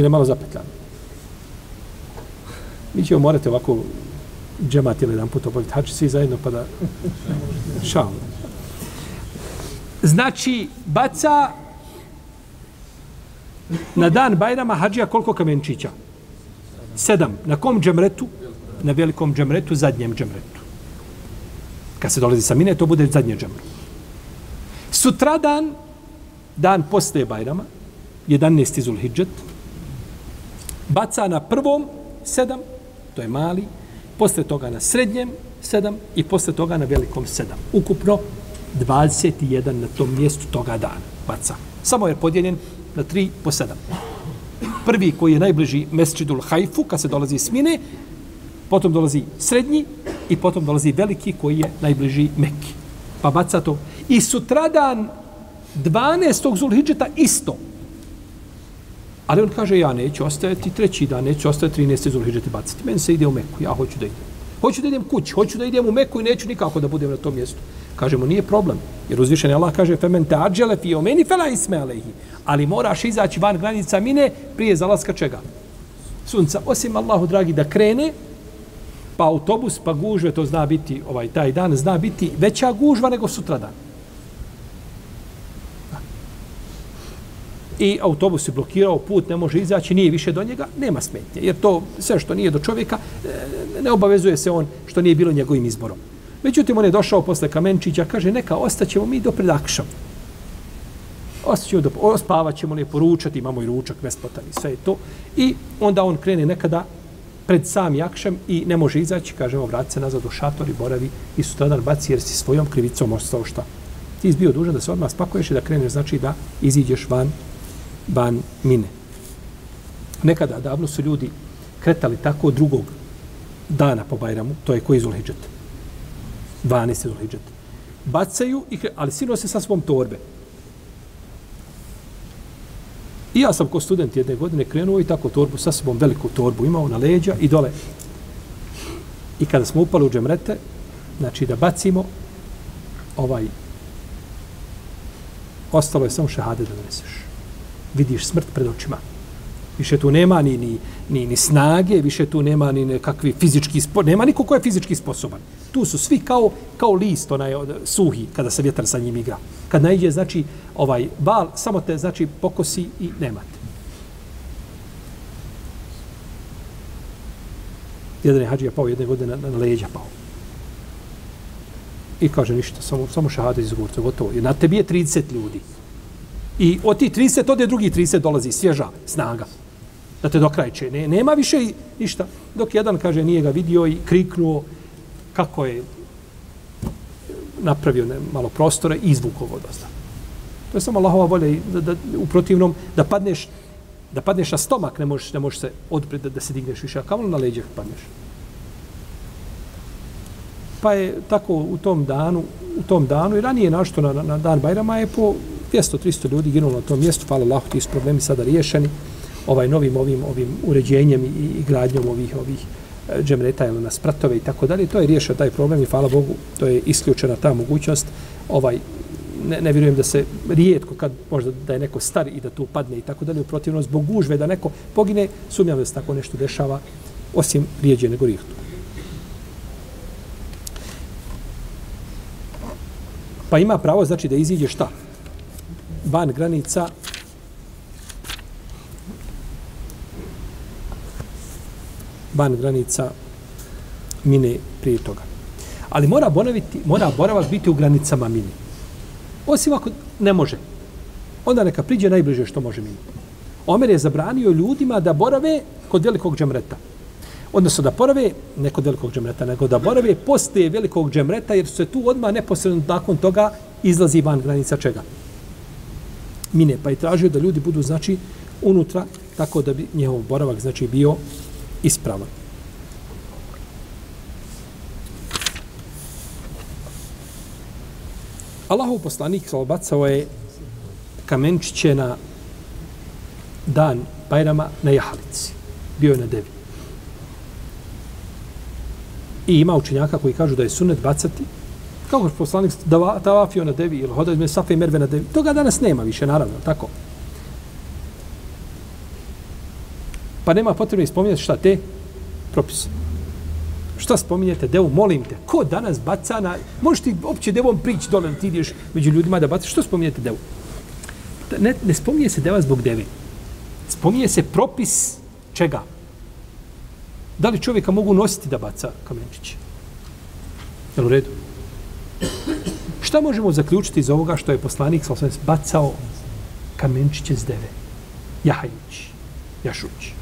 Ili malo zapetljano? Mi ćemo morati ovako džemat ili jedan put obaviti hači svi zajedno pa da šal. Znači, baca na dan Bajrama hađija koliko kamenčića? Sedam. Na kom džemretu? Na velikom džemretu, zadnjem džemretu. Kad se dolazi sa mine, to bude zadnje džemre. Sutradan, dan posle Bajrama, 11. Zulhidžet, baca na prvom sedam, to je mali, posle toga na srednjem 7 i posle toga na velikom 7. Ukupno 21 na tom mjestu toga dana baca. Samo je podijeljen na 3 po 7. Prvi koji je najbliži Mesčidul Hajfu, kad se dolazi iz Mine, potom dolazi srednji i potom dolazi veliki koji je najbliži Mekki. Pa baca to. I sutradan 12. Zulhidžeta isto. Ali on kaže, ja neću ostajati treći dan, neću ostajati 13. zulhidžete baciti. Meni se ide u Meku, ja hoću da idem. Hoću da idem kući, hoću da idem u Meku i neću nikako da budem na tom mjestu. Kažemo, nije problem. Jer uzvišeni Allah kaže, femen te ađele fi omeni fela isme alehi. Ali moraš izaći van granica mine prije zalaska čega? Sunca. Osim Allahu, dragi, da krene, pa autobus, pa gužve, to zna biti, ovaj taj dan, zna biti veća gužva nego sutra i autobus je blokirao put, ne može izaći, nije više do njega, nema smetnje. Jer to sve što nije do čovjeka, e, ne obavezuje se on što nije bilo njegovim izborom. Međutim, on je došao posle Kamenčića, kaže, neka, ostaćemo mi do predakšam. Ostaćemo do, ospavat ćemo, ne poručati, imamo i ručak besplatan i sve je to. I onda on krene nekada pred sam jakšem i ne može izaći, kaže, evo, vrati se nazad u šator i boravi i sutradan baci jer si svojom krivicom ostao šta. Ti si bio dužan da se odmah spakuješ i da kreneš, znači da iziđeš van ban mine. Nekada davno su ljudi kretali tako drugog dana po Bajramu, to je koji Zulhidžet. 12. Zulhidžet. Bacaju, i ali svi se sa svom torbe. I ja sam ko student jedne godine krenuo i tako torbu, sa sobom veliku torbu imao na leđa i dole. I kada smo upali u džemrete, znači da bacimo ovaj ostalo je samo šehade da doneseš vidiš smrt pred očima. Više tu nema ni, ni, ni, ni snage, više tu nema ni nekakvi fizički spor, nema niko ko je fizički sposoban. Tu su svi kao, kao list, onaj suhi, kada se vjetar sa njim igra. Kad najđe, znači, ovaj bal, samo te, znači, pokosi i nemate. Jedan je hađija pao jedne godine na, na leđa pao. I kaže ništa, samo, samo šahada iz gotovo. I na tebi je 30 ljudi. I od ti 30, od drugi 30 dolazi svježa snaga. Da te dokrajče. Ne, nema više ništa. Dok jedan, kaže, nije ga vidio i kriknuo kako je napravio ne, malo prostora i izvukao vodosta. To je samo Allahova volja i da, da, u protivnom da padneš da padneš na stomak, ne možeš, ne možeš se odpred da, da se digneš više, a kamo na leđe padneš. Pa je tako u tom danu, u tom danu i ranije našto na, na dan Bajrama je po 200-300 ljudi ginulo na tom mjestu, hvala Allah, ti su problemi sada riješeni ovaj novim ovim ovim uređenjem i, i gradnjom ovih ovih e, džemreta ili na spratove i tako dalje. To je riješio taj problem i hvala Bogu, to je isključena ta mogućnost. Ovaj, ne, ne vjerujem da se rijetko kad možda da je neko star i da tu padne i tako dalje, u protivno zbog gužve da neko pogine, sumnjam da se tako nešto dešava, osim rijeđe nego rihtu. Pa ima pravo, znači, da iziđe šta? Van granica van granica mine prije toga. Ali mora boraviti, mora boravak biti u granicama mine. Osim ako ne može. Onda neka priđe najbliže što može mine. Omer je zabranio ljudima da borave kod velikog džemreta. Odnosno da borave, ne kod velikog džemreta, nego da borave poslije velikog džemreta, jer se tu odmah neposredno nakon toga izlazi van granica čega? Mine, pa je tražio da ljudi budu, znači, unutra, tako da bi njehov boravak, znači, bio ispravan. Allahov poslanik salbacao je kamenčiće na dan Bajrama na Jahalici. Bio je na devi. I ima učenjaka koji kažu da je sunet bacati kako je poslanik tavafio na devi ili hodao između Safa i Merve na devi. Toga danas nema više, naravno, tako. Pa nema potrebno ispominjati šta te propise. Šta spominjete devu, molim te, ko danas baca na... Možeš ti opće devom prići dole, ti ideš među ljudima da bacaš, što spominjete devu? Ne, ne spominje se deva zbog devi. Spominje se propis čega? Da li čovjeka mogu nositi da baca kamenčiće? Jel u redu? Šta možemo zaključiti iz ovoga što je poslanik sa osvijem bacao kamenčiće s deve? Jahajući, jašući.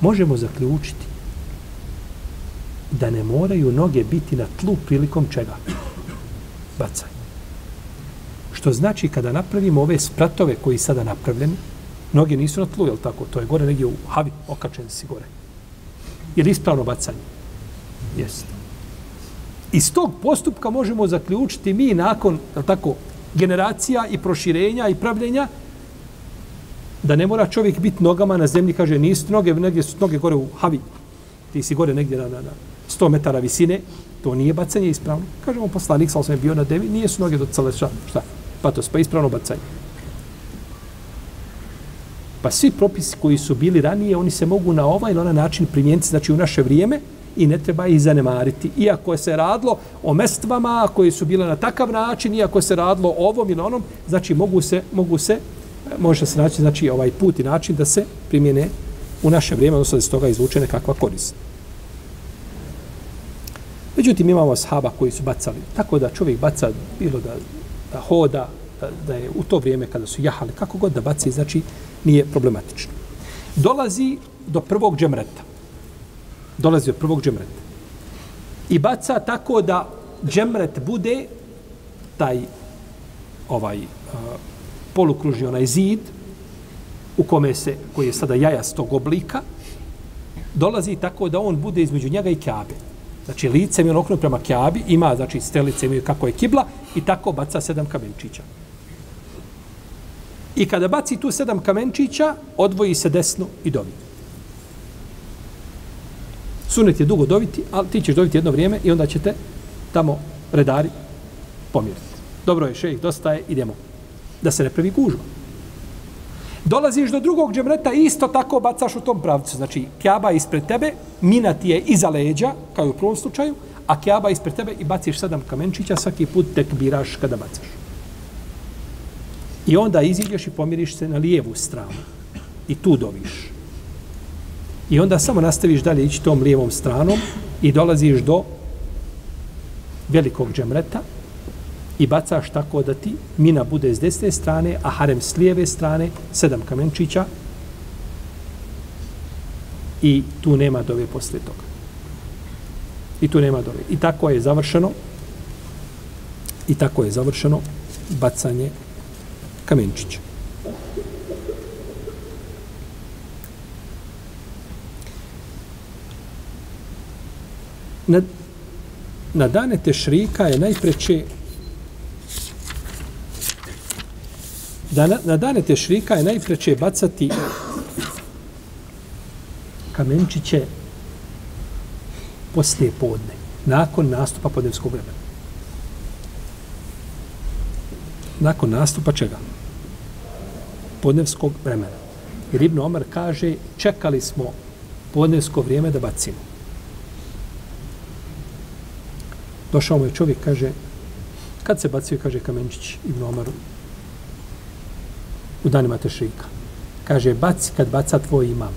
Možemo zaključiti da ne moraju noge biti na tlu prilikom čega? Bacaj. Što znači kada napravimo ove spratove koji sada napravljeni, noge nisu na tlu, jel tako? To je gore negdje u havi, okačen si gore. Je li ispravno bacanje? Jeste iz tog postupka možemo zaključiti mi nakon tako generacija i proširenja i pravljenja da ne mora čovjek biti nogama na zemlji, kaže nisu noge, negdje su noge gore u havi, ti si gore negdje na, na, na 100 metara visine, to nije bacanje ispravno. Kažemo, poslanik sa je bio na devi, nije su noge docale šta, šta, patos, pa ispravno bacanje. Pa svi propisi koji su bili ranije, oni se mogu na ovaj ili onaj način primijeniti, znači u naše vrijeme, i ne treba ih zanemariti. Iako se radilo o mestvama koje su bile na takav način, iako se radilo o ovom ili onom, znači mogu se, mogu se može se naći znači, ovaj put i način da se primjene u naše vrijeme, odnosno da se toga izvuče nekakva korist. Međutim, imamo sahaba koji su bacali, tako da čovjek baca bilo da, da hoda, da, da je u to vrijeme kada su jahali, kako god da baci, znači nije problematično. Dolazi do prvog džemreta. Dolazi od prvog džemreta. I baca tako da džemret bude taj ovaj uh, polukružni onaj zid u kome se, koji je sada jajastog oblika, dolazi tako da on bude između njega i kjabe. Znači, lice mi on okrenut prema kjabi, ima, znači, stelice mi kako je kibla i tako baca sedam kamenčića. I kada baci tu sedam kamenčića, odvoji se desno i dovi. Sunet je dugo doviti, ali ti ćeš doviti jedno vrijeme i onda ćete tamo redari pomiriti. Dobro je, šejih, dosta je, idemo. Da se ne pravi gužba. Dolaziš do drugog džemreta i isto tako bacaš u tom pravcu. Znači, kjaba ispred tebe, mina ti je iza leđa, kao u prvom slučaju, a kjaba ispred tebe i baciš sedam kamenčića, svaki put tek biraš kada bacaš. I onda iziđeš i pomiriš se na lijevu stranu. I tu doviš. I onda samo nastaviš dalje ići tom lijevom stranom i dolaziš do velikog džemreta i bacaš tako da ti mina bude s desne strane, a harem s lijeve strane, sedam kamenčića i tu nema dove posle toga. I tu nema dove. I tako je završeno i tako je završeno bacanje kamenčića. Na, na dane tešrika je najpreće da na, na dane tešrika je najpreće bacati kamenčiće poslije podne, nakon nastupa podnevskog vremena. Nakon nastupa čega? Podnevskog vremena. Jer Ibn Omar kaže, čekali smo podnevsko vrijeme da bacimo. Došao mu je čovjek, kaže, kad se bacio, kaže kamenčić Ibn Omaru, u danima tešrika. Kaže, baci kad baca tvoj imam.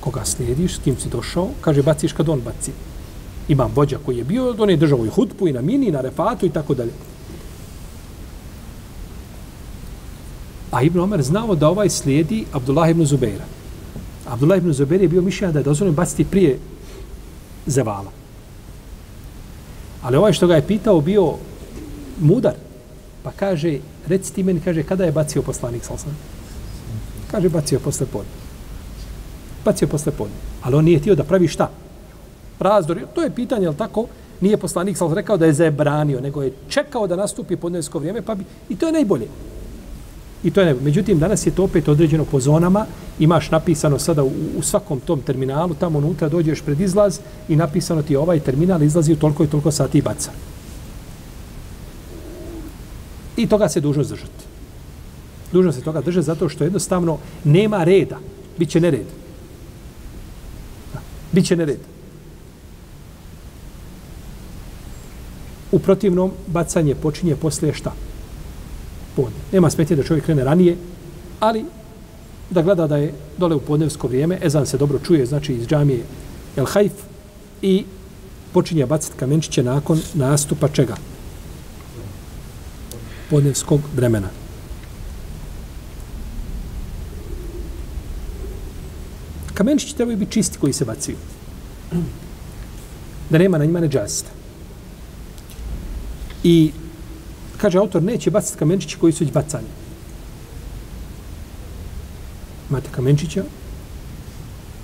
Koga slijediš, s kim si došao, kaže, baciš kad on baci. Imam vođa koji je bio, on je držao i hutpu, i na mini, i na refatu, i tako dalje. A Ibn Omer znao da ovaj slijedi Abdullah ibn Zubeira. Abdullah ibn Zubeir je bio mišljen da je dozvoljeno baciti prije zevala. Ali ovaj što ga je pitao bio mudar. Pa kaže, reci ti meni, kaže, kada je bacio poslanik sa Kaže, bacio posle podne. Bacio posle podne. Ali on nije htio da pravi šta? Razdor. To je pitanje, ali tako? Nije poslanik sa rekao da je zabranio, nego je čekao da nastupi podnesko vrijeme, pa bi... I to je najbolje. I to je nebo. Međutim, danas je to opet određeno po zonama. Imaš napisano sada u, u svakom tom terminalu, tamo unutra dođeš pred izlaz i napisano ti ovaj terminal izlazi u toliko i toliko sati i baca. I toga se dužno zdržati. Dužno se toga držati zato što jednostavno nema reda. Biće nered. Biće nered. U protivnom, bacanje počinje poslije šta? Podne. Nema smetje da čovjek krene ranije, ali da gleda da je dole u podnevsko vrijeme, ezan se dobro čuje, znači iz džamije El Haif, i počinje bacati kamenčiće nakon nastupa čega? podnevskog vremena. Kamenčići trebaju biti čisti koji se bacaju. Da nema na njima neđasta. I kaže autor, neće baciti kamenčići koji su već bacani. Imate kamenčića,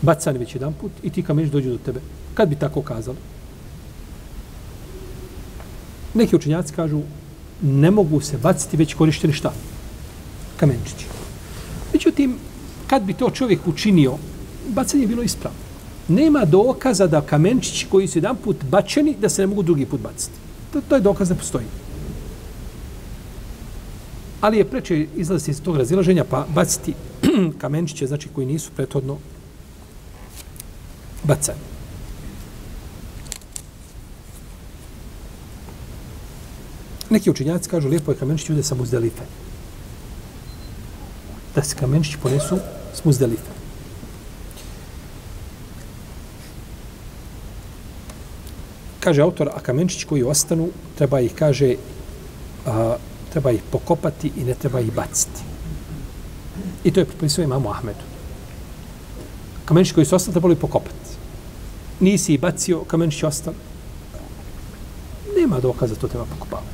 bacani već jedan put i ti kamenčići dođu do tebe. Kad bi tako kazali? Neki učenjaci kažu, ne mogu se baciti već korišteni šta? Kamenčići. Međutim, kad bi to čovjek učinio, bacanje je bilo ispravno. nema dokaza da kamenčići koji su jedan put bačeni, da se ne mogu drugi put baciti. To, to je dokaz da postoji. Ali je preče izlaziti iz tog razilaženja, pa baciti kamenčiće, znači koji nisu prethodno bacani. Neki učinjaci kažu, lijepo je kamenčić ude sa muzdelife. Da se kamenčići ponesu s muzdelife. Kaže autor, a kamenčići koji ostanu, treba ih, kaže, a, treba ih pokopati i ne treba ih baciti. I to je pripisao imamu Ahmedu. Kamenčići koji su ostali, trebali pokopati. Nisi ih bacio, kamenčići ostali. Nema dokaza da to treba pokopavati.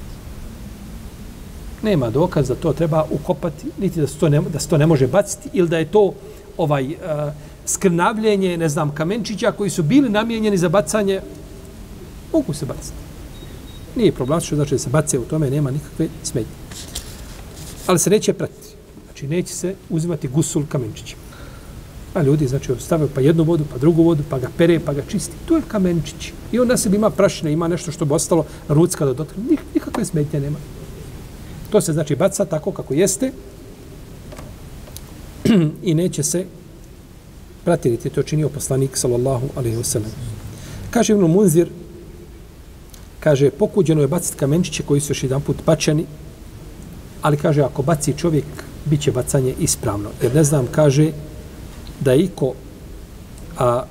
Nema dokaza da to treba ukopati, niti da se to ne, da se to ne može baciti, ili da je to ovaj uh, skrnavljenje, ne znam, kamenčića koji su bili namijenjeni za bacanje mogu se baciti. Nije problem, što znači da se bace u tome, nema nikakve smetnje. Ali se neće pratiti. Znači, neće se uzimati gusul kamenčićima. A ljudi, znači, stavaju pa jednu vodu, pa drugu vodu, pa ga pere, pa ga čisti. To je kamenčić. I on na sebi ima prašine, ima nešto što bi ostalo rucka do dotra. Nik, nikakve smetnje nema. To se znači baca tako kako jeste i neće se pratiti. To činio poslanik, sallallahu alaihi wa sallam. Kaže Ibn Munzir, kaže, pokuđeno je baciti kamenčiće koji su još jedan put bačeni, ali kaže, ako baci čovjek, bit će bacanje ispravno. Jer ne znam, kaže, da je iko a,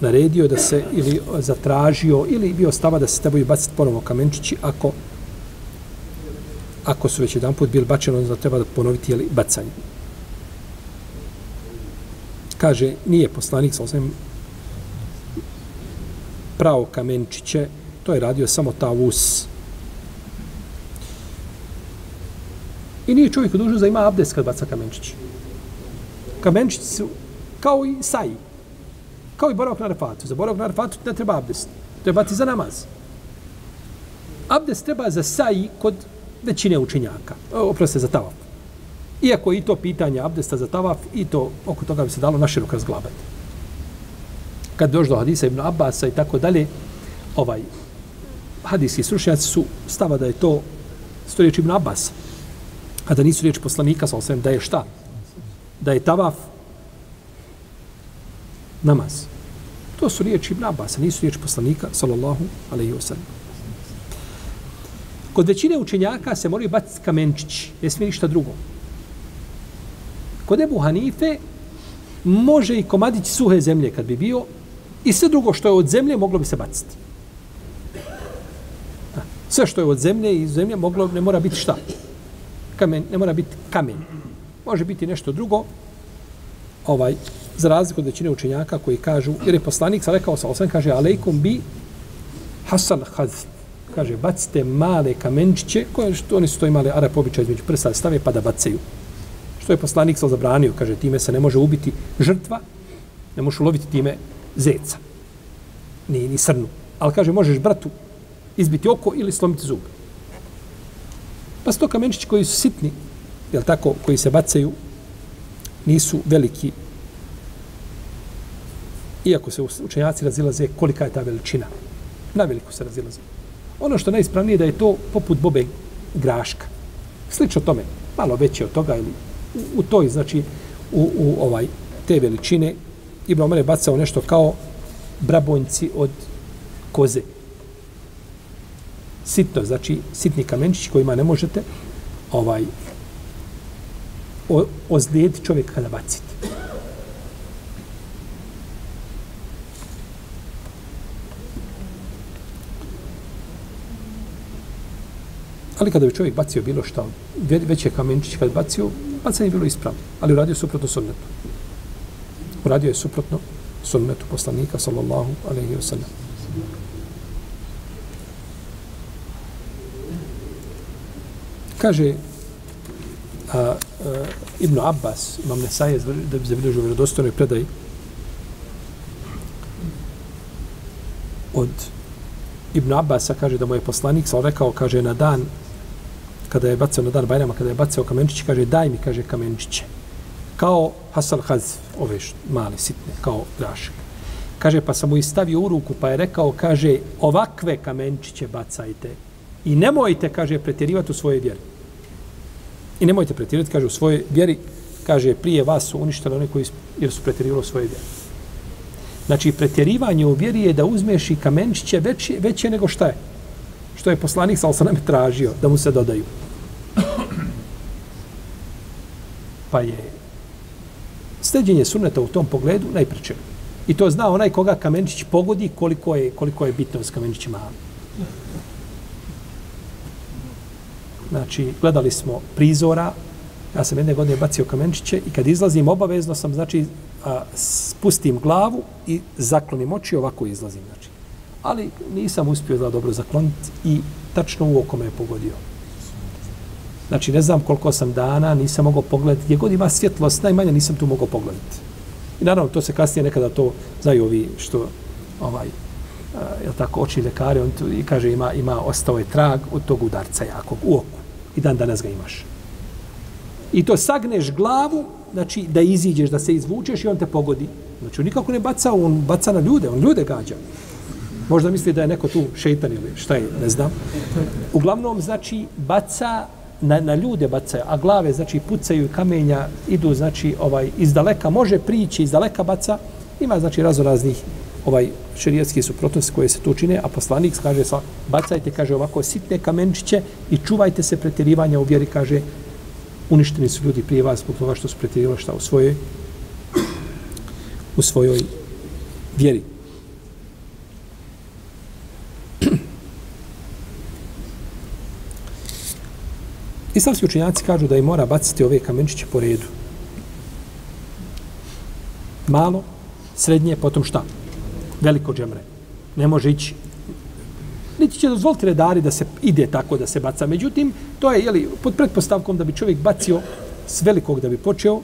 naredio da se ili zatražio ili bio stava da se trebaju baciti ponovo kamenčići ako ako su već jedan put bili bačeni, onda treba da ponoviti jeli, bacanje. Kaže, nije poslanik sa osvijem pravo kamenčiće To je radio samo Tavus. I nije čovjek dužan da ima abdes kad baca kamenčić. Kamenčići su kao i saji. Kao i boravak na refatu. Za boravak na refatu ne treba abdest. Treba ti za namaz. Abdest treba za saji kod većine učenjaka. E, oprosti za tavaf. Iako i to pitanje abdesta za tavaf, i to oko toga bi se dalo naširok razglabati. Kad došlo do hadisa Ibn Abbasa i tako dalje, ovaj, hadijski slušnjaci su stava da je to sto riječi Ibn Abbas, a da nisu riječi poslanika, sa osvijem, da je šta? Da je tavaf namaz. To su riječi Ibn Abbas, nisu riječi poslanika, sallallahu alaihi wa Kod većine učenjaka se moraju baciti kamenčići, ne smije ništa drugo. Kod Ebu Hanife može i komadić suhe zemlje kad bi bio i sve drugo što je od zemlje moglo bi se baciti. Sve što je od zemlje i zemlje moglo, ne mora biti šta? Kamen, ne mora biti kamen. Može biti nešto drugo, ovaj, za razliku od većine učenjaka koji kažu, jer je poslanik sa rekao sa osam, kaže, alejkum bi hasan khaz kaže, bacite male kamenčiće, koje što oni su to imali Arab običaj između prsta stave pa da bacaju. Što je poslanik sa zabranio, kaže, time se ne može ubiti žrtva, ne možeš uloviti time zeca, ni, ni srnu. Ali kaže, možeš bratu izbiti oko ili slomiti zub. Pa sto kamenčići koji su sitni, jel tako, koji se bacaju, nisu veliki. Iako se učenjaci razilaze kolika je ta veličina. Na veliku se razilaze. Ono što najispravnije da je to poput bobe graška. Slično tome, malo veće od toga ili u, u toj, znači, u, u ovaj te veličine, Ibn Omer je bacao nešto kao brabonjci od koze sitno, znači sitni kamenčić kojima ne možete ovaj o, ozlijediti čovjek kada bacite. Ali kada bi čovjek bacio bilo što, veće kamenčić kada bacio, bacanje je bilo ispravno, ali uradio suprotno sunnetu. Uradio je suprotno sunnetu poslanika, sallallahu alaihi wa sallam. Kaže a, a, Ibn Abbas, imam Nesaje, da bi zabilježio u vjerodostojnoj predaji, od Ibn Abbasa kaže da mu je poslanik sa rekao, kaže, na dan, kada je bacio na dan Bajrama, kada je bacao kamenčiće, kaže, daj mi, kaže, kamenčiće. Kao Hasan Haz, ove male, sitne, kao grašak. Kaže, pa sam mu i stavio u ruku, pa je rekao, kaže, ovakve kamenčiće bacajte. I nemojte, kaže, pretjerivati u svoje vjeri. I nemojte pretjerivati, kaže, u svojoj vjeri, kaže, prije vas su uništili one koji jer su pretjerivali u svojoj vjeri. Znači, pretjerivanje u vjeri je da uzmeš i kamenčiće veće, veće nego šta je. Što je poslanik, sal sam nam tražio da mu se dodaju. Pa je steđenje suneta u tom pogledu najpreče. I to zna onaj koga kamenčić pogodi koliko je, koliko je bitno s kamenčićima. Znači, gledali smo prizora, ja sam jedne godine bacio kamenčiće i kad izlazim obavezno sam, znači, a, spustim glavu i zaklonim oči ovako izlazim, znači. Ali nisam uspio da dobro zakloniti i tačno u oko me je pogodio. Znači, ne znam koliko sam dana, nisam mogao pogledati. Gdje god ima svjetlost, najmanje nisam tu mogao pogledati. I naravno, to se kasnije nekada to znaju ovi što, ovaj, je tako, oči ljekari, on tu, i kaže, ima, ima, ostao je trag od tog udarca jakog u oku. I dan danas ga imaš. I to sagneš glavu, znači da iziđeš, da se izvučeš i on te pogodi. Znači, on nikako ne baca, on baca na ljude, on ljude gađa. Možda misli da je neko tu šeitan ili šta je, ne znam. Uglavnom, znači, baca na, na ljude bacaju, a glave znači pucaju kamenja, idu znači ovaj iz daleka može prići iz daleka baca. Ima znači razoraznih ovaj šerijatski suprotnosti koje se tu čine, a poslanik kaže sa bacajte kaže ovako sitne kamenčiće i čuvajte se pretjerivanja u vjeri kaže uništeni su ljudi prije vas zbog toga što su pretjerivali šta u svojoj u svojoj vjeri. Islamski učenjaci kažu da i mora baciti ove kamenčiće po redu. Malo, srednje, potom šta? Veliko džemre. Ne može ići niti će dozvoliti redari da se ide tako da se baca. Međutim, to je jeli, pod pretpostavkom da bi čovjek bacio s velikog da bi počeo,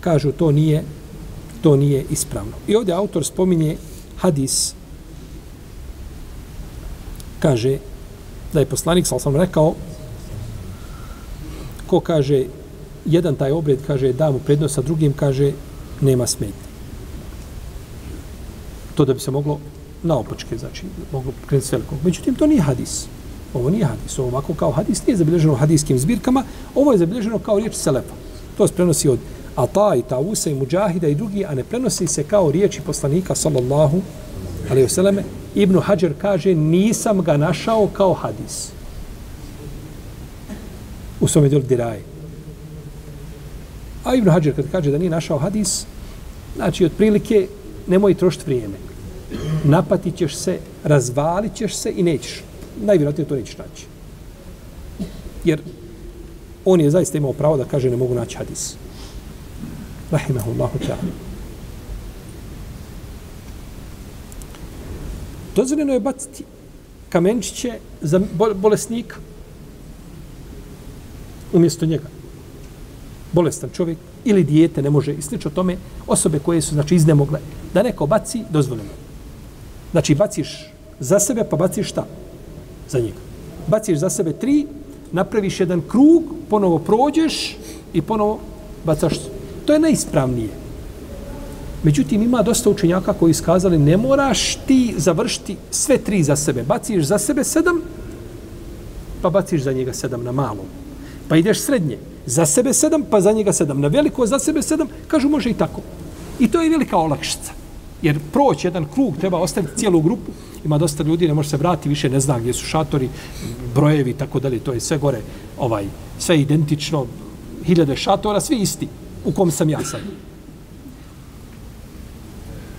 kažu to nije to nije ispravno. I ovdje autor spominje hadis kaže da je poslanik, sal sam rekao, ko kaže jedan taj obred kaže da mu prednost sa drugim kaže nema smetnje. To da bi se moglo naopačke, znači moglo krenuti s velikog. Međutim, to nije hadis. Ovo nije hadis. Ovo ovako kao hadis nije zabilježeno hadijskim zbirkama. Ovo je zabilježeno kao riječ Selefa. To se prenosi od Ata i Tausa i Mujahida i drugi, a ne prenosi se kao riječi poslanika sallallahu alaihi vseleme. Ibnu Hajar kaže, nisam ga našao kao hadis u svome djelu diraje. A Ibn Hajar kad kaže da nije našao hadis, znači otprilike nemoj trošiti vrijeme. Napatit ćeš se, razvalit ćeš se i nećeš. Najvjerojatnije to nećeš naći. Jer on je zaista imao pravo da kaže ne mogu naći hadis. Rahimahullahu ta'ala. Dozvoljeno je baciti kamenčiće za bolesnika umjesto njega. Bolestan čovjek ili dijete ne može i slično tome, osobe koje su znači iznemogle da neko baci dozvoljeno. Znači baciš za sebe pa baciš šta? Za njega. Baciš za sebe tri, napraviš jedan krug, ponovo prođeš i ponovo bacaš. To je najispravnije. Međutim, ima dosta učenjaka koji iskazali ne moraš ti završiti sve tri za sebe. Baciš za sebe sedam, pa baciš za njega sedam na malom pa ideš srednje. Za sebe sedam, pa za njega sedam. Na veliko za sebe sedam, kažu može i tako. I to je velika olakšica. Jer proći jedan krug, treba ostaviti cijelu grupu, ima dosta ljudi, ne može se vratiti, više ne zna gdje su šatori, brojevi, tako dalje, to je sve gore, ovaj, sve identično, hiljade šatora, svi isti, u kom sam ja sad.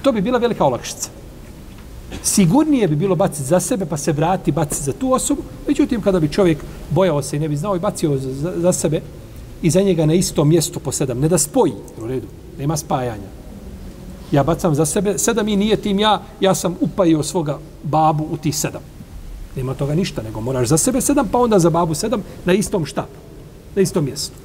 To bi bila velika olakšica sigurnije bi bilo baciti za sebe, pa se vrati baciti za tu osobu. Međutim, kada bi čovjek bojao se i ne bi znao i bacio za, za sebe i za njega na isto mjesto po sedam, ne da spoji, u redu, nema spajanja. Ja bacam za sebe, sedam i nije tim ja, ja sam upajio svoga babu u tih sedam. Nema toga ništa, nego moraš za sebe sedam, pa onda za babu sedam na istom štapu, na istom mjestu.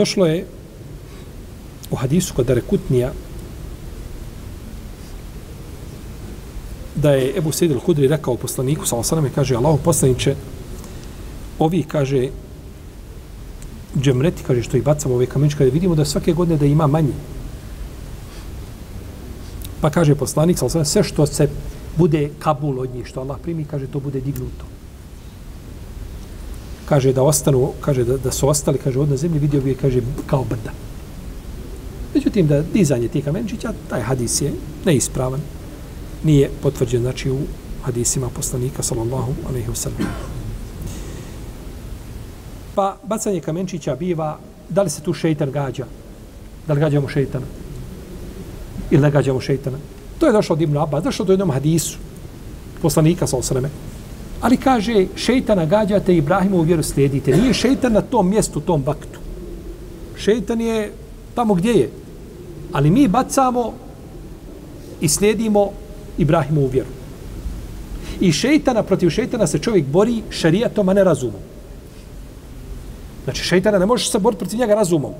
došlo je u hadisu kod Arekutnija da je Ebu Sejid al-Hudri rekao poslaniku, sa osaname, kaže, Allah poslaniće, ovi, kaže, džemreti, kaže, što ih bacamo ove kamenče, kaže, vidimo da svake godine da ima manje. Pa kaže poslanik, sa osaname, sve što se bude kabul od njih, što Allah primi, kaže, to bude dignuto. Kaže, da ostanu, kaže, da, da su ostali, kaže, od na zemlji, vidio bi, kaže, kao brda. Međutim, da dizanje tih kamenčića, taj hadis je neispravan. Nije potvrđen, znači, u hadisima poslanika, sallallahu alaihi wasallam. Pa, bacanje kamenčića biva, da li se tu šeitan gađa? Da li gađamo šeitana? Ili ne gađamo šeitana? To je došlo od Ibn Abba, došlo do jednom hadisu poslanika, sallallahu alaihi Ali kaže, šeitana gađate Ibrahimu u vjeru slijedite. Nije šeitan na tom mjestu, tom baktu. Šeitan je tamo gdje je. Ali mi bacamo i slijedimo Ibrahimu vjeru. I šeitana, protiv šeitana se čovjek bori šarijatom, a ne razumom. Znači, šeitana ne možeš se boriti protiv njega razumom,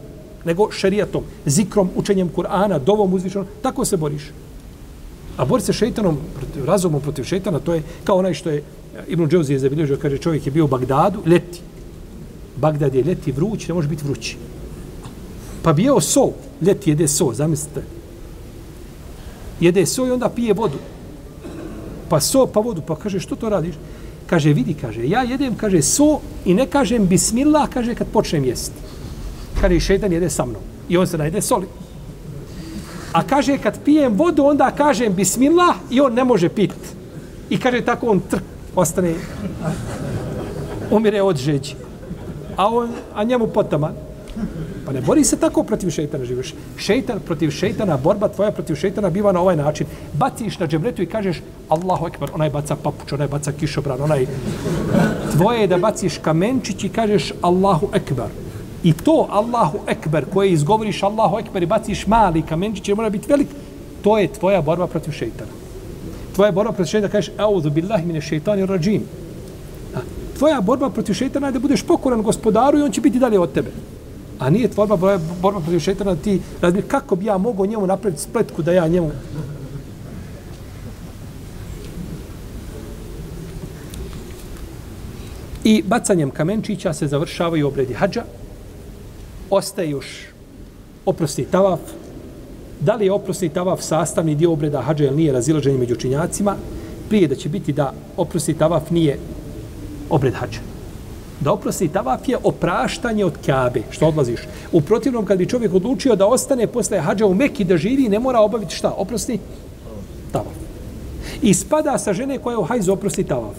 nego šarijatom, zikrom, učenjem Kur'ana, dovom uzvišenom, tako se boriš. A bori se šeitanom, protiv, razumom protiv šeitana, to je kao onaj što je eh, Ibn Džavzi je zabilježio, kaže čovjek je bio u Bagdadu, leti. Bagdad je leti vruć, ne može biti vrući. Pa bio so, leti jede so, zamislite. Jede so i onda pije vodu. Pa so, pa vodu, pa kaže, što to radiš? Kaže, vidi, kaže, ja jedem, kaže, so i ne kažem bismillah, kaže, kad počnem jesti. Kaže, i šetan jede sa mnom. I on se najde soli. A kaže, kad pijem vodu, onda kažem bismillah i on ne može pit. I kaže, tako on trk, ostane, umire od žeđi. A, on, a njemu potaman. Pa ne bori se tako protiv šeitana živiš. Šeitan protiv šeitana, borba tvoja protiv šeitana biva na ovaj način. Baciš na džemretu i kažeš Allahu ekber, onaj baca papuč, onaj baca kišobran, onaj... Tvoje je da baciš kamenčić i kažeš Allahu ekber. I to Allahu ekber koje izgovoriš Allahu ekber i baciš mali kamenčić, jer mora biti velik, to je tvoja borba protiv šeitana. Tvoja borba protiv šeitana kažeš Euzu billahi mine šeitani rađim. Tvoja borba protiv šeitana je da budeš pokoran gospodaru i on će biti dalje od tebe. A nije tvorba borba, borba protiv šeitana ti razmišljaš kako bi ja mogao njemu napraviti spletku da ja njemu... I bacanjem kamenčića se završavaju obredi hađa. Ostaje još oprosti tavaf. Da li je oprosti tavaf sastavni dio obreda hađa ili nije razilaženje među činjacima? Prije da će biti da oprosti tavaf nije obred hađa da oprosti tavaf je opraštanje od Kabe, što odlaziš. U protivnom, kad bi čovjek odlučio da ostane posle hađa u Mekki da živi, ne mora obaviti šta? Oprosti tavaf. I spada sa žene koja je u hajzu oprosti tavaf.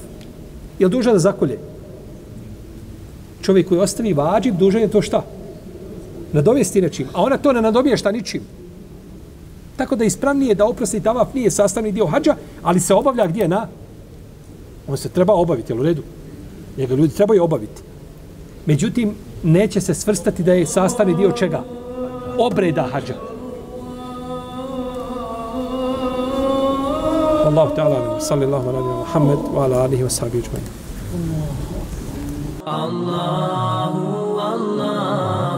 Je li dužan da zakolje? Čovjek koji ostavi vađib, dužan je to šta? Nadovesti nečim. A ona to ne nadobije šta ničim. Tako da ispravnije da oprosti tavaf nije sastavni dio hađa, ali se obavlja gdje na? On se treba obaviti, jel u redu? Njega ljudi trebaju obaviti. Međutim, neće se svrstati da je sastavni dio čega? Obreda hađa. Allahu ta'ala, sallallahu alaihi wa Muhammed, wa ala alihi wa sahbihi Allahu, Allahu.